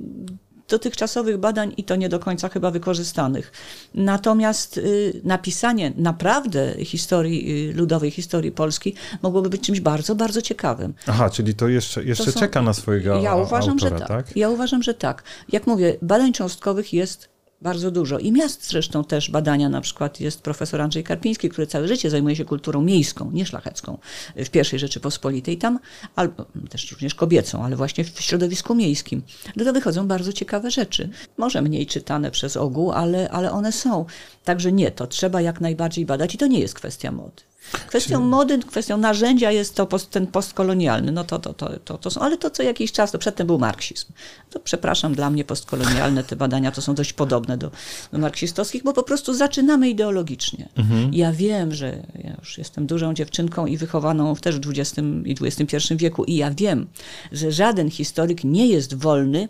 Speaker 2: dotychczasowych badań i to nie do końca chyba wykorzystanych. Natomiast y, napisanie naprawdę historii y, ludowej, historii Polski mogłoby być czymś bardzo, bardzo ciekawym.
Speaker 1: Aha, czyli to jeszcze, jeszcze to są, czeka na swojego ja uważam, autora,
Speaker 2: że
Speaker 1: tak? tak?
Speaker 2: Ja uważam, że tak. Jak mówię, badań cząstkowych jest bardzo dużo. I miast zresztą też badania, na przykład jest profesor Andrzej Karpiński, który całe życie zajmuje się kulturą miejską, nie szlachecką, w pierwszej Rzeczypospolitej tam, albo też również kobiecą, ale właśnie w środowisku miejskim. Do tego wychodzą bardzo ciekawe rzeczy. Może mniej czytane przez ogół, ale, ale one są. Także nie, to trzeba jak najbardziej badać i to nie jest kwestia mody. Kwestią Czy... mody, kwestią narzędzia jest to post, ten postkolonialny. No to, to, to, to, to są, ale to co jakiś czas, to przedtem był marksizm. To przepraszam, dla mnie postkolonialne te badania to są dość podobne do, do marksistowskich, bo po prostu zaczynamy ideologicznie. Mhm. Ja wiem, że ja już jestem dużą dziewczynką i wychowaną też w XX i XXI wieku i ja wiem, że żaden historyk nie jest wolny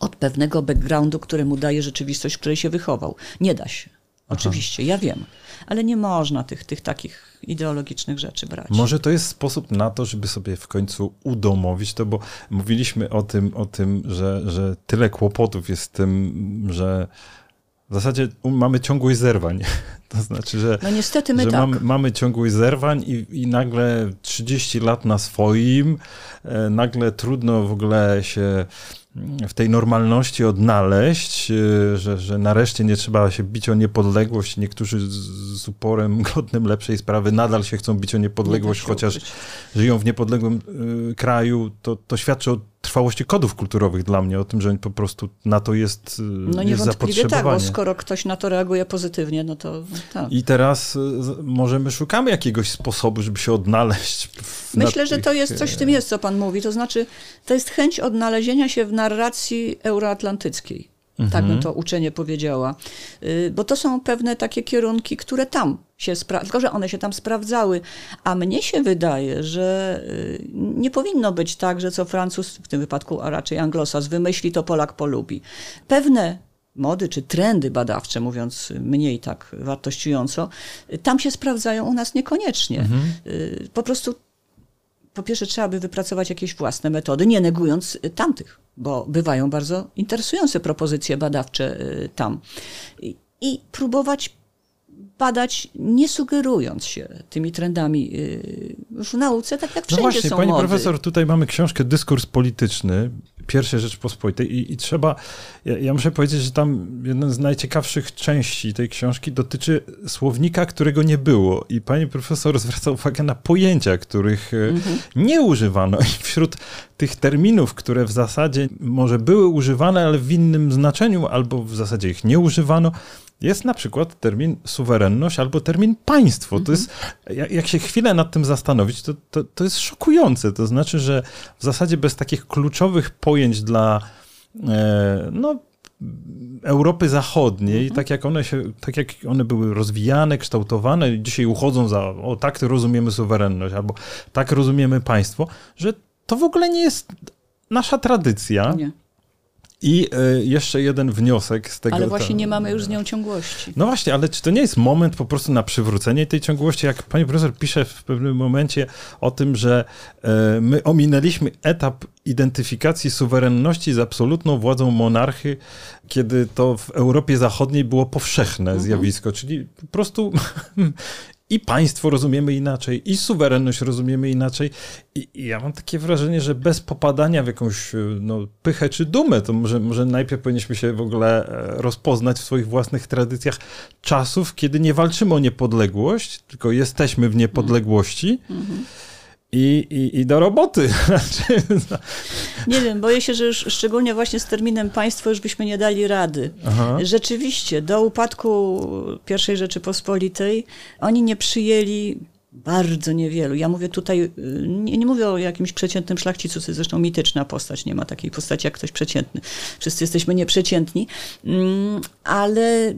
Speaker 2: od pewnego backgroundu, który mu daje rzeczywistość, w której się wychował. Nie da się. Oczywiście, ja wiem, ale nie można tych, tych takich ideologicznych rzeczy brać.
Speaker 1: Może to jest sposób na to, żeby sobie w końcu udomowić to, bo mówiliśmy o tym, o tym że, że tyle kłopotów jest z tym, że w zasadzie mamy ciągłość zerwań. To znaczy, że,
Speaker 2: no niestety my tak.
Speaker 1: mamy, mamy ciągłość zerwań i, i nagle 30 lat na swoim, e, nagle trudno w ogóle się w tej normalności odnaleźć, e, że, że nareszcie nie trzeba się bić o niepodległość. Niektórzy z, z uporem <laughs> godnym lepszej sprawy nadal się chcą bić o niepodległość, chociaż żyją w niepodległym y, kraju. To, to świadczy o trwałości kodów kulturowych dla mnie, o tym, że po prostu na to jest, no jest zapotrzebowanie. tak, bo
Speaker 2: skoro ktoś na to reaguje pozytywnie, no to tak.
Speaker 1: I teraz może my szukamy jakiegoś sposobu, żeby się odnaleźć.
Speaker 2: Myślę, że to jest coś w tym jest, co pan mówi. To znaczy, to jest chęć odnalezienia się w narracji euroatlantyckiej. Mhm. Tak bym mhm. to uczenie powiedziała. Y, bo to są pewne takie kierunki, które tam się sprawdzały, tylko że one się tam sprawdzały. A mnie się wydaje, że y, nie powinno być tak, że co Francuz, w tym wypadku a raczej Anglosas, wymyśli, to Polak polubi. Pewne mody czy trendy badawcze, mówiąc mniej tak wartościująco, tam się sprawdzają, u nas niekoniecznie. Mhm. Y, po prostu po pierwsze trzeba by wypracować jakieś własne metody, nie negując tamtych, bo bywają bardzo interesujące propozycje badawcze tam. I, i próbować badać, nie sugerując się tymi trendami w nauce, tak jak no wszędzie
Speaker 1: no właśnie,
Speaker 2: są
Speaker 1: pani
Speaker 2: mody.
Speaker 1: profesor, tutaj mamy książkę Dyskurs polityczny pierwszej Rzeczpospolitej i, i trzeba, ja, ja, muszę powiedzieć, że tam jedna z najciekawszych części tej książki dotyczy słownika, którego nie było i pani profesor zwraca uwagę na pojęcia, których e, mhm. nie używano i wśród tych terminów, które w zasadzie może były używane, ale w innym znaczeniu, albo w zasadzie ich nie używano, jest na przykład termin suwerenność albo termin państwo. To jest, jak się chwilę nad tym zastanowić, to, to, to jest szokujące. To znaczy, że w zasadzie bez takich kluczowych pojęć dla e, no, Europy Zachodniej, mhm. tak, jak one się, tak jak one były rozwijane, kształtowane, dzisiaj uchodzą za, o tak rozumiemy suwerenność, albo tak rozumiemy państwo, że to w ogóle nie jest nasza tradycja. Nie. I y, jeszcze jeden wniosek z tego.
Speaker 2: Ale właśnie nie mamy już z nią ciągłości.
Speaker 1: No właśnie, ale czy to nie jest moment po prostu na przywrócenie tej ciągłości? Jak pani profesor pisze w pewnym momencie o tym, że y, my ominęliśmy etap identyfikacji suwerenności z absolutną władzą monarchy, kiedy to w Europie Zachodniej było powszechne mhm. zjawisko, czyli po prostu <laughs> i państwo rozumiemy inaczej, i suwerenność rozumiemy inaczej. I, I, ja mam takie wrażenie, że bez popadania w jakąś no, pychę czy dumę, to może, może najpierw powinniśmy się w ogóle e, rozpoznać w swoich własnych tradycjach czasów, kiedy nie walczymy o niepodległość, tylko jesteśmy w niepodległości. Mm -hmm i, i, i do roboty. <laughs> Znaczy,
Speaker 2: no. Nie wiem, boję się, że już szczególnie właśnie z terminem państwo już byśmy nie dali rady. Aha. Rzeczywiście, do upadku I Rzeczypospolitej oni nie przyjęli bardzo niewielu. Ja mówię tutaj, y, nie, nie, mówię o jakimś przeciętnym szlachcicu, to jest zresztą mityczna postać, nie ma takiej postaci jak ktoś przeciętny. Wszyscy jesteśmy nieprzeciętni, mm, ale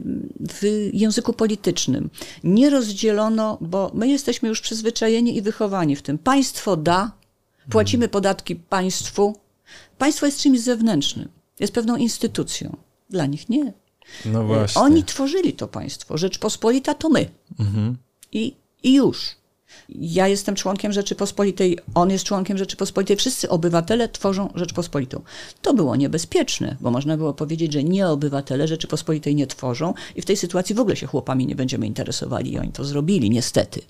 Speaker 2: w języku politycznym nie rozdzielono, bo my jesteśmy już przyzwyczajeni i wychowani w tym. Państwo da, płacimy podatki państwu. Państwo jest czymś zewnętrznym, jest pewną instytucją. Dla nich nie. No właśnie. Oni tworzyli to państwo. Rzeczpospolita to my. Mhm. I, I już. Ja jestem członkiem Rzeczypospolitej, on jest członkiem Rzeczypospolitej, wszyscy obywatele tworzą Rzeczpospolitą. To było niebezpieczne, bo można było powiedzieć, że nie obywatele Rzeczypospolitej nie tworzą i w tej sytuacji w ogóle się chłopami nie będziemy interesowali i oni to zrobili, niestety.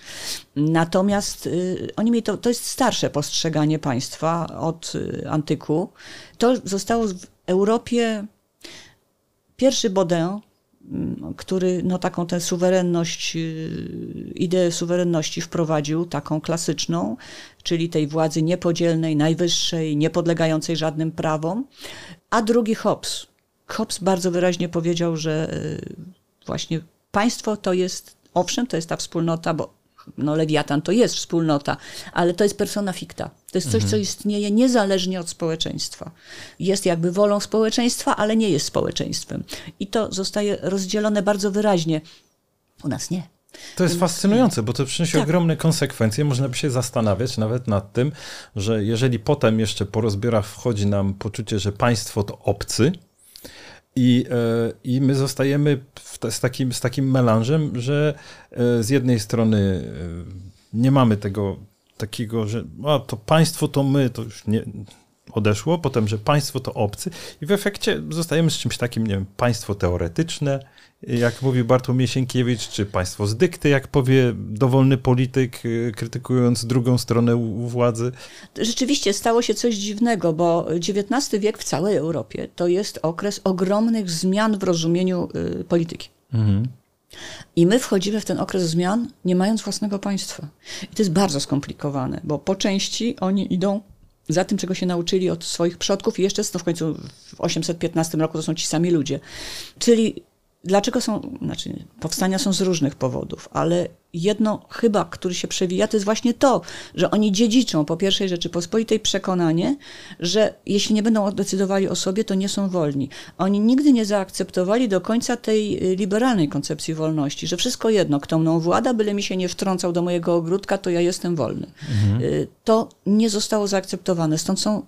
Speaker 2: Natomiast y, oni mieli to, to jest starsze postrzeganie państwa od y, antyku. To zostało w Europie Pierwszy Baudin który no, taką tę suwerenność, y, ideę suwerenności wprowadził, taką klasyczną, czyli tej władzy niepodzielnej, najwyższej, niepodlegającej żadnym prawom, a drugi Hobbes. Hobbes bardzo wyraźnie powiedział, że y, właśnie państwo to jest, owszem, to jest ta wspólnota, bo no Lewiatan to jest wspólnota, ale to jest persona ficta. To jest coś, mhm. co istnieje niezależnie od społeczeństwa. Jest jakby wolą społeczeństwa, ale nie jest społeczeństwem. I to zostaje rozdzielone bardzo wyraźnie. U nas nie.
Speaker 1: To jest fascynujące, bo to przynosi tak. ogromne konsekwencje. Można by się zastanawiać nawet nad tym, że jeżeli potem jeszcze po rozbiorach wchodzi nam poczucie, że państwo to obcy, i, e, I my zostajemy z, takim, z takim melanżem, że e, z jednej strony e, nie mamy tego takiego, że a, to państwo to my, to już nie odeszło, potem, że państwo to obcy i w efekcie zostajemy z czymś takim, nie wiem, państwo teoretyczne, jak mówi Bartłomiej Sienkiewicz, czy państwo z dykty, jak powie dowolny polityk, y, krytykując drugą stronę władzy.
Speaker 2: Rzeczywiście stało się coś dziwnego, bo XIX wiek w całej Europie to jest okres ogromnych zmian w rozumieniu y, polityki. Mhm. I my wchodzimy w ten okres zmian, nie mając własnego państwa. I to jest bardzo skomplikowane, bo po części oni idą za tym, czego się nauczyli od swoich przodków i jeszcze to w końcu w 815 roku to są ci sami ludzie. Czyli Dlaczego są, znaczy powstania są z różnych powodów, ale jedno chyba, który się przewija, to jest właśnie to, że oni dziedziczą po pierwszej Rzeczypospolitej przekonanie, że jeśli nie będą decydowali o sobie, to nie są wolni. Oni nigdy nie zaakceptowali do końca tej y, liberalnej koncepcji wolności, że wszystko jedno, kto mną włada, byle mi się nie wtrącał do mojego ogródka, to ja jestem wolny. Mhm. Y, to nie zostało zaakceptowane, stąd są,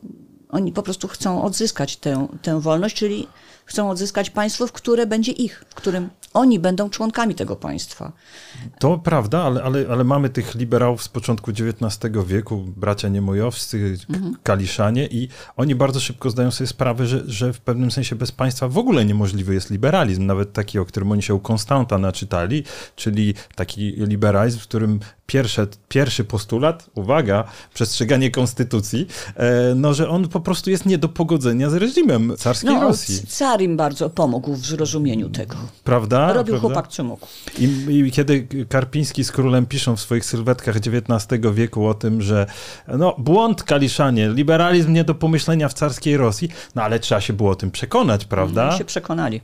Speaker 2: oni po prostu chcą odzyskać tę, tę wolność, czyli chcą odzyskać państwo, w które będzie ich, w którym Oni będą członkami tego państwa.
Speaker 1: To prawda, ale, ale, ale mamy tych liberałów z początku XIX wieku, bracia niemojowscy, mhm. kaliszanie i oni bardzo szybko zdają sobie sprawę, że, że w pewnym sensie bez państwa w ogóle niemożliwy jest liberalizm, nawet taki, o którym oni się u Konstanta naczytali, czyli taki liberalizm, w którym pierwsze, pierwszy postulat, uwaga, przestrzeganie konstytucji, e, no, że on po prostu jest nie do pogodzenia z reżimem carskiej no, Rosji.
Speaker 2: Car im bardzo pomógł w zrozumieniu tego.
Speaker 1: Prawda?
Speaker 2: Robił
Speaker 1: Prawda?
Speaker 2: chłopak co mógł.
Speaker 1: I, I, kiedy Karpiński z królem piszą w swoich sylwetkach XIX wieku o tym, że no, błąd Kaliszanie, liberalizm nie do pomyślenia w carskiej Rosji, no ale trzeba się było o tym przekonać, prawda?
Speaker 2: Oni się przekonali.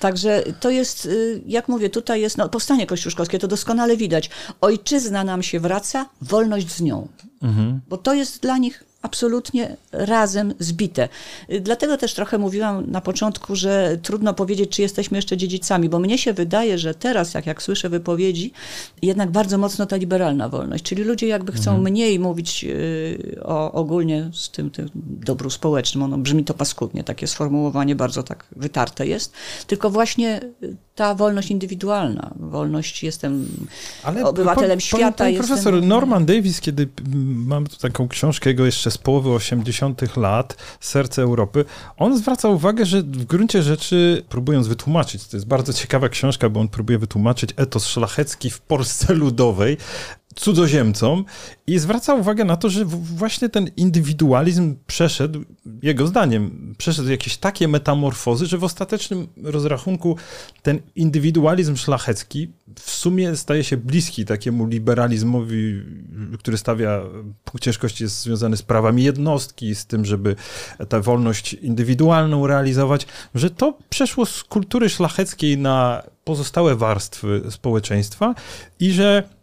Speaker 2: Także to jest, y, jak mówię, tutaj jest no, powstanie kościuszkowskie, to doskonale widać. Ojczyzna nam się wraca, wolność z nią. Mhm. Bo to jest dla nich absolutnie razem zbite. Dlatego też trochę mówiłam na początku, że trudno powiedzieć, czy jesteśmy jeszcze dziedzicami, bo mnie się wydaje, że teraz, jak, jak słyszę wypowiedzi, jednak bardzo mocno ta liberalna wolność, czyli ludzie jakby chcą mhm. mniej mówić y, o ogólnie z tym, tym dobru społecznym, ono brzmi to paskudnie, takie sformułowanie bardzo tak wytarte jest, tylko właśnie ta wolność indywidualna, wolność jestem Ale obywatelem po, świata.
Speaker 1: Pan, pan profesor Norman Davis, kiedy mam tu taką książkę jego jeszcze z połowy 80. lat, Serce Europy, on zwraca uwagę, że w gruncie rzeczy, próbując wytłumaczyć, to jest bardzo ciekawa książka, bo on próbuje wytłumaczyć etos szlachecki w Polsce <laughs> Ludowej, cudzoziemcom i zwraca uwagę na to, że właśnie ten indywidualizm przeszedł, jego zdaniem, przeszedł jakieś takie metamorfozy, że w ostatecznym rozrachunku ten indywidualizm szlachecki w sumie staje się bliski takiemu liberalizmowi, który stawia punkt ciężkości jest związany z prawami jednostki, z tym, żeby tę wolność indywidualną realizować, że to przeszło z kultury szlacheckiej na pozostałe warstwy społeczeństwa i że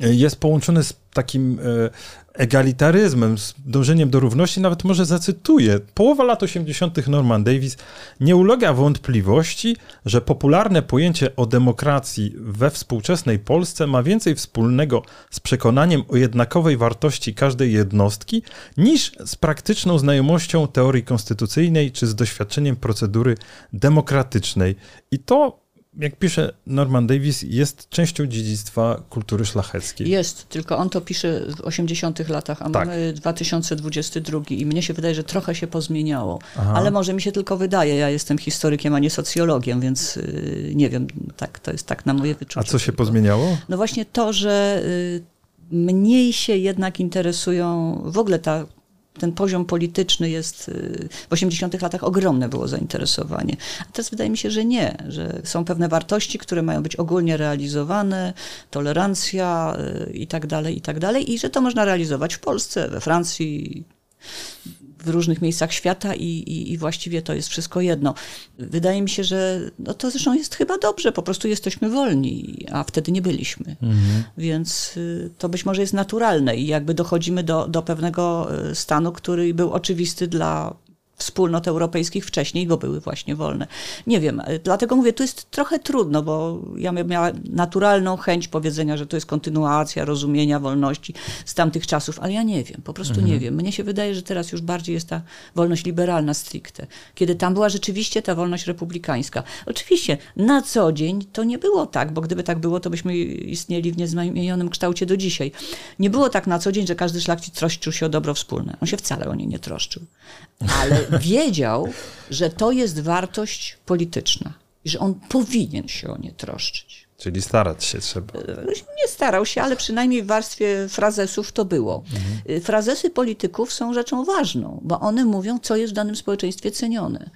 Speaker 1: jest połączony z takim e, egalitaryzmem, z dążeniem do równości, nawet może zacytuję. Połowa lat 80. Norman Davis nie ulega wątpliwości, że popularne pojęcie o demokracji we współczesnej Polsce ma więcej wspólnego z przekonaniem o jednakowej wartości każdej jednostki niż z praktyczną znajomością teorii konstytucyjnej czy z doświadczeniem procedury demokratycznej. I to jak pisze Norman Davis, jest częścią dziedzictwa kultury szlacheckiej.
Speaker 2: Jest, tylko on to pisze w 80 latach, a tak. mamy 2022 i mnie się wydaje, że trochę się pozmieniało. Aha. Ale może mi się tylko wydaje, ja jestem historykiem, a nie socjologiem, więc yy, nie wiem, tak, to jest tak na moje wyczucie.
Speaker 1: A co się
Speaker 2: tylko.
Speaker 1: pozmieniało?
Speaker 2: No właśnie to, że yy, mniej się jednak interesują, w ogóle ta ten poziom polityczny jest y, w 80 latach ogromne było zainteresowanie. A teraz wydaje mi się, że nie, że są pewne wartości, które mają być ogólnie realizowane, tolerancja y, i tak dalej, i tak dalej, i że to można realizować w Polsce, we Francji, w różnych miejscach świata i, i, i, właściwie to jest wszystko jedno. Wydaje mi się, że no to zresztą jest chyba dobrze, po prostu jesteśmy wolni, a wtedy nie byliśmy. Mhm. Więc y, to być może jest naturalne i jakby dochodzimy do, do pewnego y, stanu, który był oczywisty dla wspólnot europejskich wcześniej, bo były właśnie wolne. Nie wiem, dlatego mówię, tu jest trochę trudno, bo ja miała naturalną chęć powiedzenia, że to jest kontynuacja rozumienia wolności z tamtych czasów, ale ja nie wiem, po prostu mhm. nie wiem. Mnie się wydaje, że teraz już bardziej jest ta wolność liberalna stricte, kiedy tam była rzeczywiście ta wolność republikańska. Oczywiście na co dzień to nie było tak, bo gdyby tak było, to byśmy istnieli w niezmienionym kształcie do dzisiaj. Nie było tak na co dzień, że każdy szlachcic troszczył się o dobro wspólne. On się wcale o nie nie troszczył. Ale <laughs> wiedział, że to jest wartość polityczna i że on powinien się o nie troszczyć.
Speaker 1: Czyli starać się trzeba.
Speaker 2: Nie starał się, ale przynajmniej w warstwie frazesów to było. Mhm. Frazesy polityków są rzeczą ważną, bo one mówią, co jest w danym społeczeństwie cenione.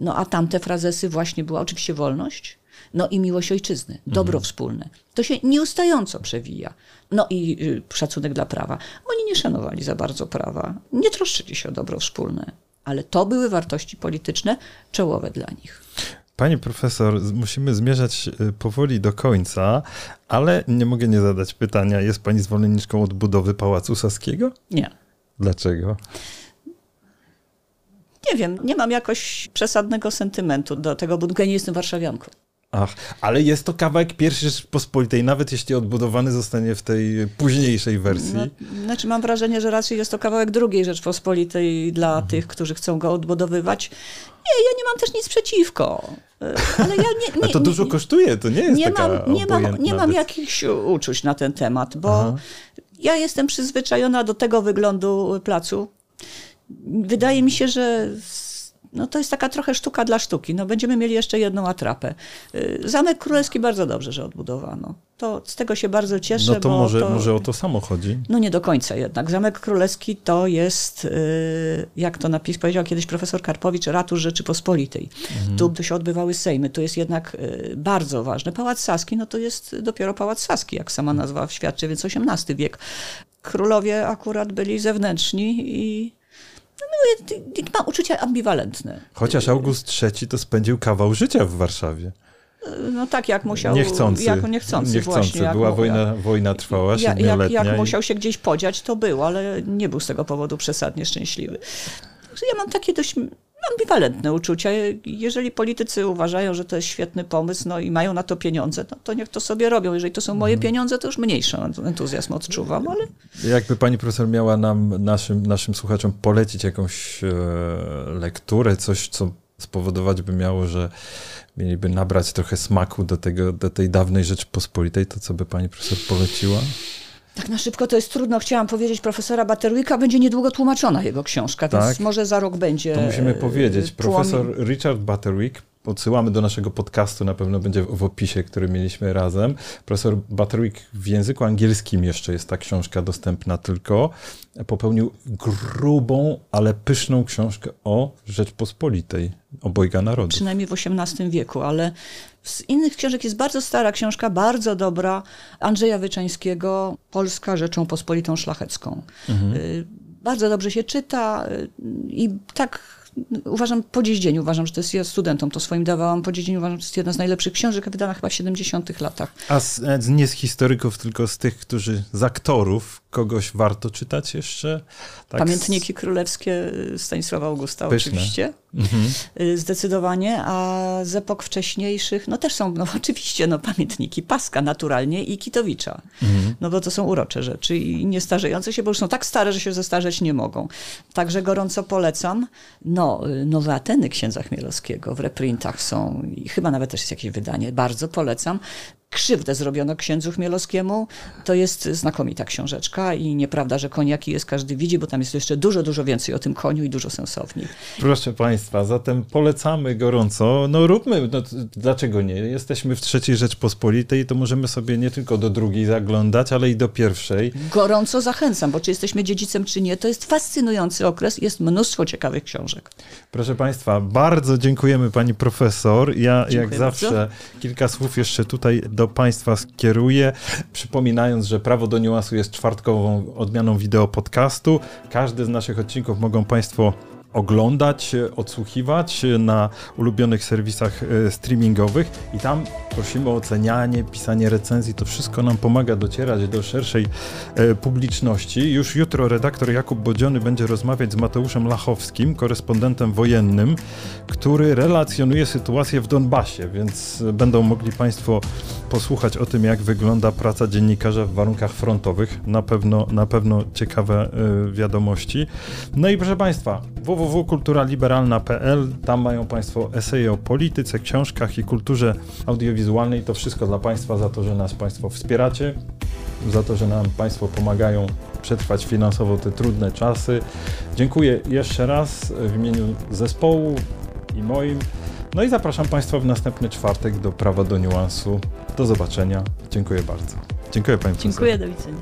Speaker 2: No a tamte frazesy właśnie była oczywiście wolność, no i miłość ojczyzny, dobro mhm. wspólne. To się nieustająco przewija. No i y, szacunek dla prawa. Oni nie szanowali za bardzo prawa, nie troszczyli się o dobro wspólne ale to były wartości polityczne czołowe dla nich.
Speaker 1: Pani profesor, musimy zmierzać y, powoli do końca, ale nie mogę nie zadać pytania. Jest pani zwolenniczką odbudowy Pałacu Saskiego?
Speaker 2: Nie.
Speaker 1: Dlaczego?
Speaker 2: Nie wiem, nie mam jakoś przesadnego sentymentu do tego budynku. Ja nie jestem warszawianką.
Speaker 1: Ach, ale jest to kawałek pierwszy Rzeczpospolitej, nawet jeśli odbudowany zostanie w tej późniejszej wersji. No,
Speaker 2: znaczy mam wrażenie, że raczej jest to kawałek drugiej Rzeczpospolitej dla mhm. tych, którzy chcą go odbudowywać. Nie, ja nie mam też nic przeciwko.
Speaker 1: E, ale ja nie, <laughs> nie, A to dużo nie, kosztuje, to nie jest nie taka mam,
Speaker 2: nie mam, nie mam jakichś uczuć na ten temat, bo Aha. ja jestem przyzwyczajona do tego wyglądu placu. Wydaje mi się, że no to jest taka trochę sztuka dla sztuki. No będziemy mieli jeszcze jedną atrapę. Y, Zamek Królewski bardzo dobrze, że odbudowano. To z tego się bardzo cieszę.
Speaker 1: No to, może, to może o to samo chodzi?
Speaker 2: No nie do końca jednak. Zamek Królewski to jest, y, jak to napis powiedział kiedyś profesor Karpowicz, ratusz Rzeczypospolitej. Mhm. Tu się odbywały sejmy. To jest jednak y, bardzo ważne. Pałac Saski, no to jest dopiero Pałac Saski, jak sama nazwa świadczy, więc XVIII wiek. Królowie akurat byli zewnętrzni i no, ma uczucia ambiwalentne.
Speaker 1: Chociaż August III to spędził kawał życia w Warszawie.
Speaker 2: No tak, jak musiał.
Speaker 1: Niechcący.
Speaker 2: Jako niechcący, niechcący. Właśnie,
Speaker 1: Była jak, wojna, wojna trwała, siedmioletnia.
Speaker 2: Jak, jak musiał się gdzieś podziać, to był, ale nie był z tego powodu przesadnie szczęśliwy. Ja mam takie dość ambiwalentne uczucia. Jeżeli politycy uważają, że to jest świetny pomysł no i mają na to pieniądze, no to niech to sobie robią. Jeżeli to są moje mhm. pieniądze, to już mniejszy entuzjazm odczuwam, ale...
Speaker 1: Jakby pani profesor miała nam, naszym, naszym słuchaczom polecić jakąś e, lekturę, coś, co spowodować by miało, że mieliby nabrać trochę smaku do, tego, do tej dawnej Rzeczypospolitej, to co by pani profesor poleciła?
Speaker 2: Tak na szybko to jest trudno. Chciałam powiedzieć profesora Butterwicka, będzie niedługo tłumaczona jego książka, tak? więc może za rok będzie.
Speaker 1: To musimy powiedzieć. Profesor Richard Butterwick odsyłamy do naszego podcastu, na pewno będzie w opisie, który mieliśmy razem. Profesor Butterwick w języku angielskim jeszcze jest ta książka dostępna tylko. Popełnił grubą, ale pyszną książkę o Rzeczpospolitej, obojga narodów.
Speaker 2: Przynajmniej w XVIII wieku, ale z innych książek jest bardzo stara książka, bardzo dobra, Andrzeja Wyczańskiego, Polska Rzeczą Pospolitą Szlachecką. Mhm. Y, bardzo dobrze się czyta y, i tak uważam po dziś dzień, uważam, że to jest, ja studentom to swoim dawałam, po dziś dzień uważam, że to jest jedna z najlepszych książek, wydana chyba w 70 latach.
Speaker 1: A z, nie z historyków, tylko z tych, którzy, z aktorów, kogoś warto czytać jeszcze?
Speaker 2: Tak Pamiętniki z... królewskie Stanisława Augusta Pyszne. oczywiście. Mhm. Y, zdecydowanie, a z epok wcześniejszych, no też są, no <laughs> oczywiście, no pamiętniki Paska naturalnie i Kitowicza. Mhm. No bo to są urocze rzeczy i nie starzejące się, bo już są tak stare, że się zestarzeć nie mogą. Także gorąco polecam. No, y, Nowe Ateny księdza Chmielowskiego w reprintach są i chyba nawet też jest jakieś wydanie. Bardzo polecam krzywdę zrobiono księdzu Chmielowskiemu. To jest znakomita książeczka i nieprawda, że koniaki jest każdy widzi, bo tam jest jeszcze dużo, dużo więcej o tym koniu i dużo sensowniej.
Speaker 1: Proszę Państwa, zatem polecamy gorąco. No róbmy, no, dlaczego nie? Jesteśmy w trzeciej Rzeczpospolitej, to możemy sobie nie tylko do drugiej zaglądać, ale i do pierwszej.
Speaker 2: Gorąco zachęcam, bo czy jesteśmy dziedzicem, czy nie, to jest fascynujący okres, jest mnóstwo ciekawych książek.
Speaker 1: Proszę Państwa, bardzo dziękujemy Pani Profesor. Ja Dziękuję jak zawsze bardzo. kilka słów jeszcze tutaj do Państwa skieruję, przypominając, że Prawo do Niuansu jest czwartkową odmianą wideo podcastu. Każdy z naszych odcinków mogą Państwo oglądać, odsłuchiwać na ulubionych serwisach e, streamingowych i tam prosimy o ocenianie, pisanie recenzji. To wszystko nam pomaga docierać do szerszej e, publiczności. Już jutro redaktor Jakub Bodziony będzie rozmawiać z Mateuszem Lachowskim, korespondentem wojennym, który relacjonuje sytuację w Donbasie, więc będą mogli Państwo posłuchać o tym, jak wygląda praca dziennikarza w warunkach frontowych. Na pewno, na pewno ciekawe y, wiadomości. No i proszę Państwa, www.kulturaliberalna.pl, tam mają Państwo eseje o polityce, książkach i kulturze audiowizualnej. To wszystko dla Państwa za to, że nas Państwo wspieracie, za to, że nam Państwo pomagają przetrwać finansowo te trudne czasy. Dziękuję jeszcze raz w imieniu zespołu i moim. No i zapraszam Państwa w następny czwartek do Prawa do Niuansu. Do zobaczenia. Dziękuję bardzo. Dziękuję Pani
Speaker 2: Dziękuję, do widzenia.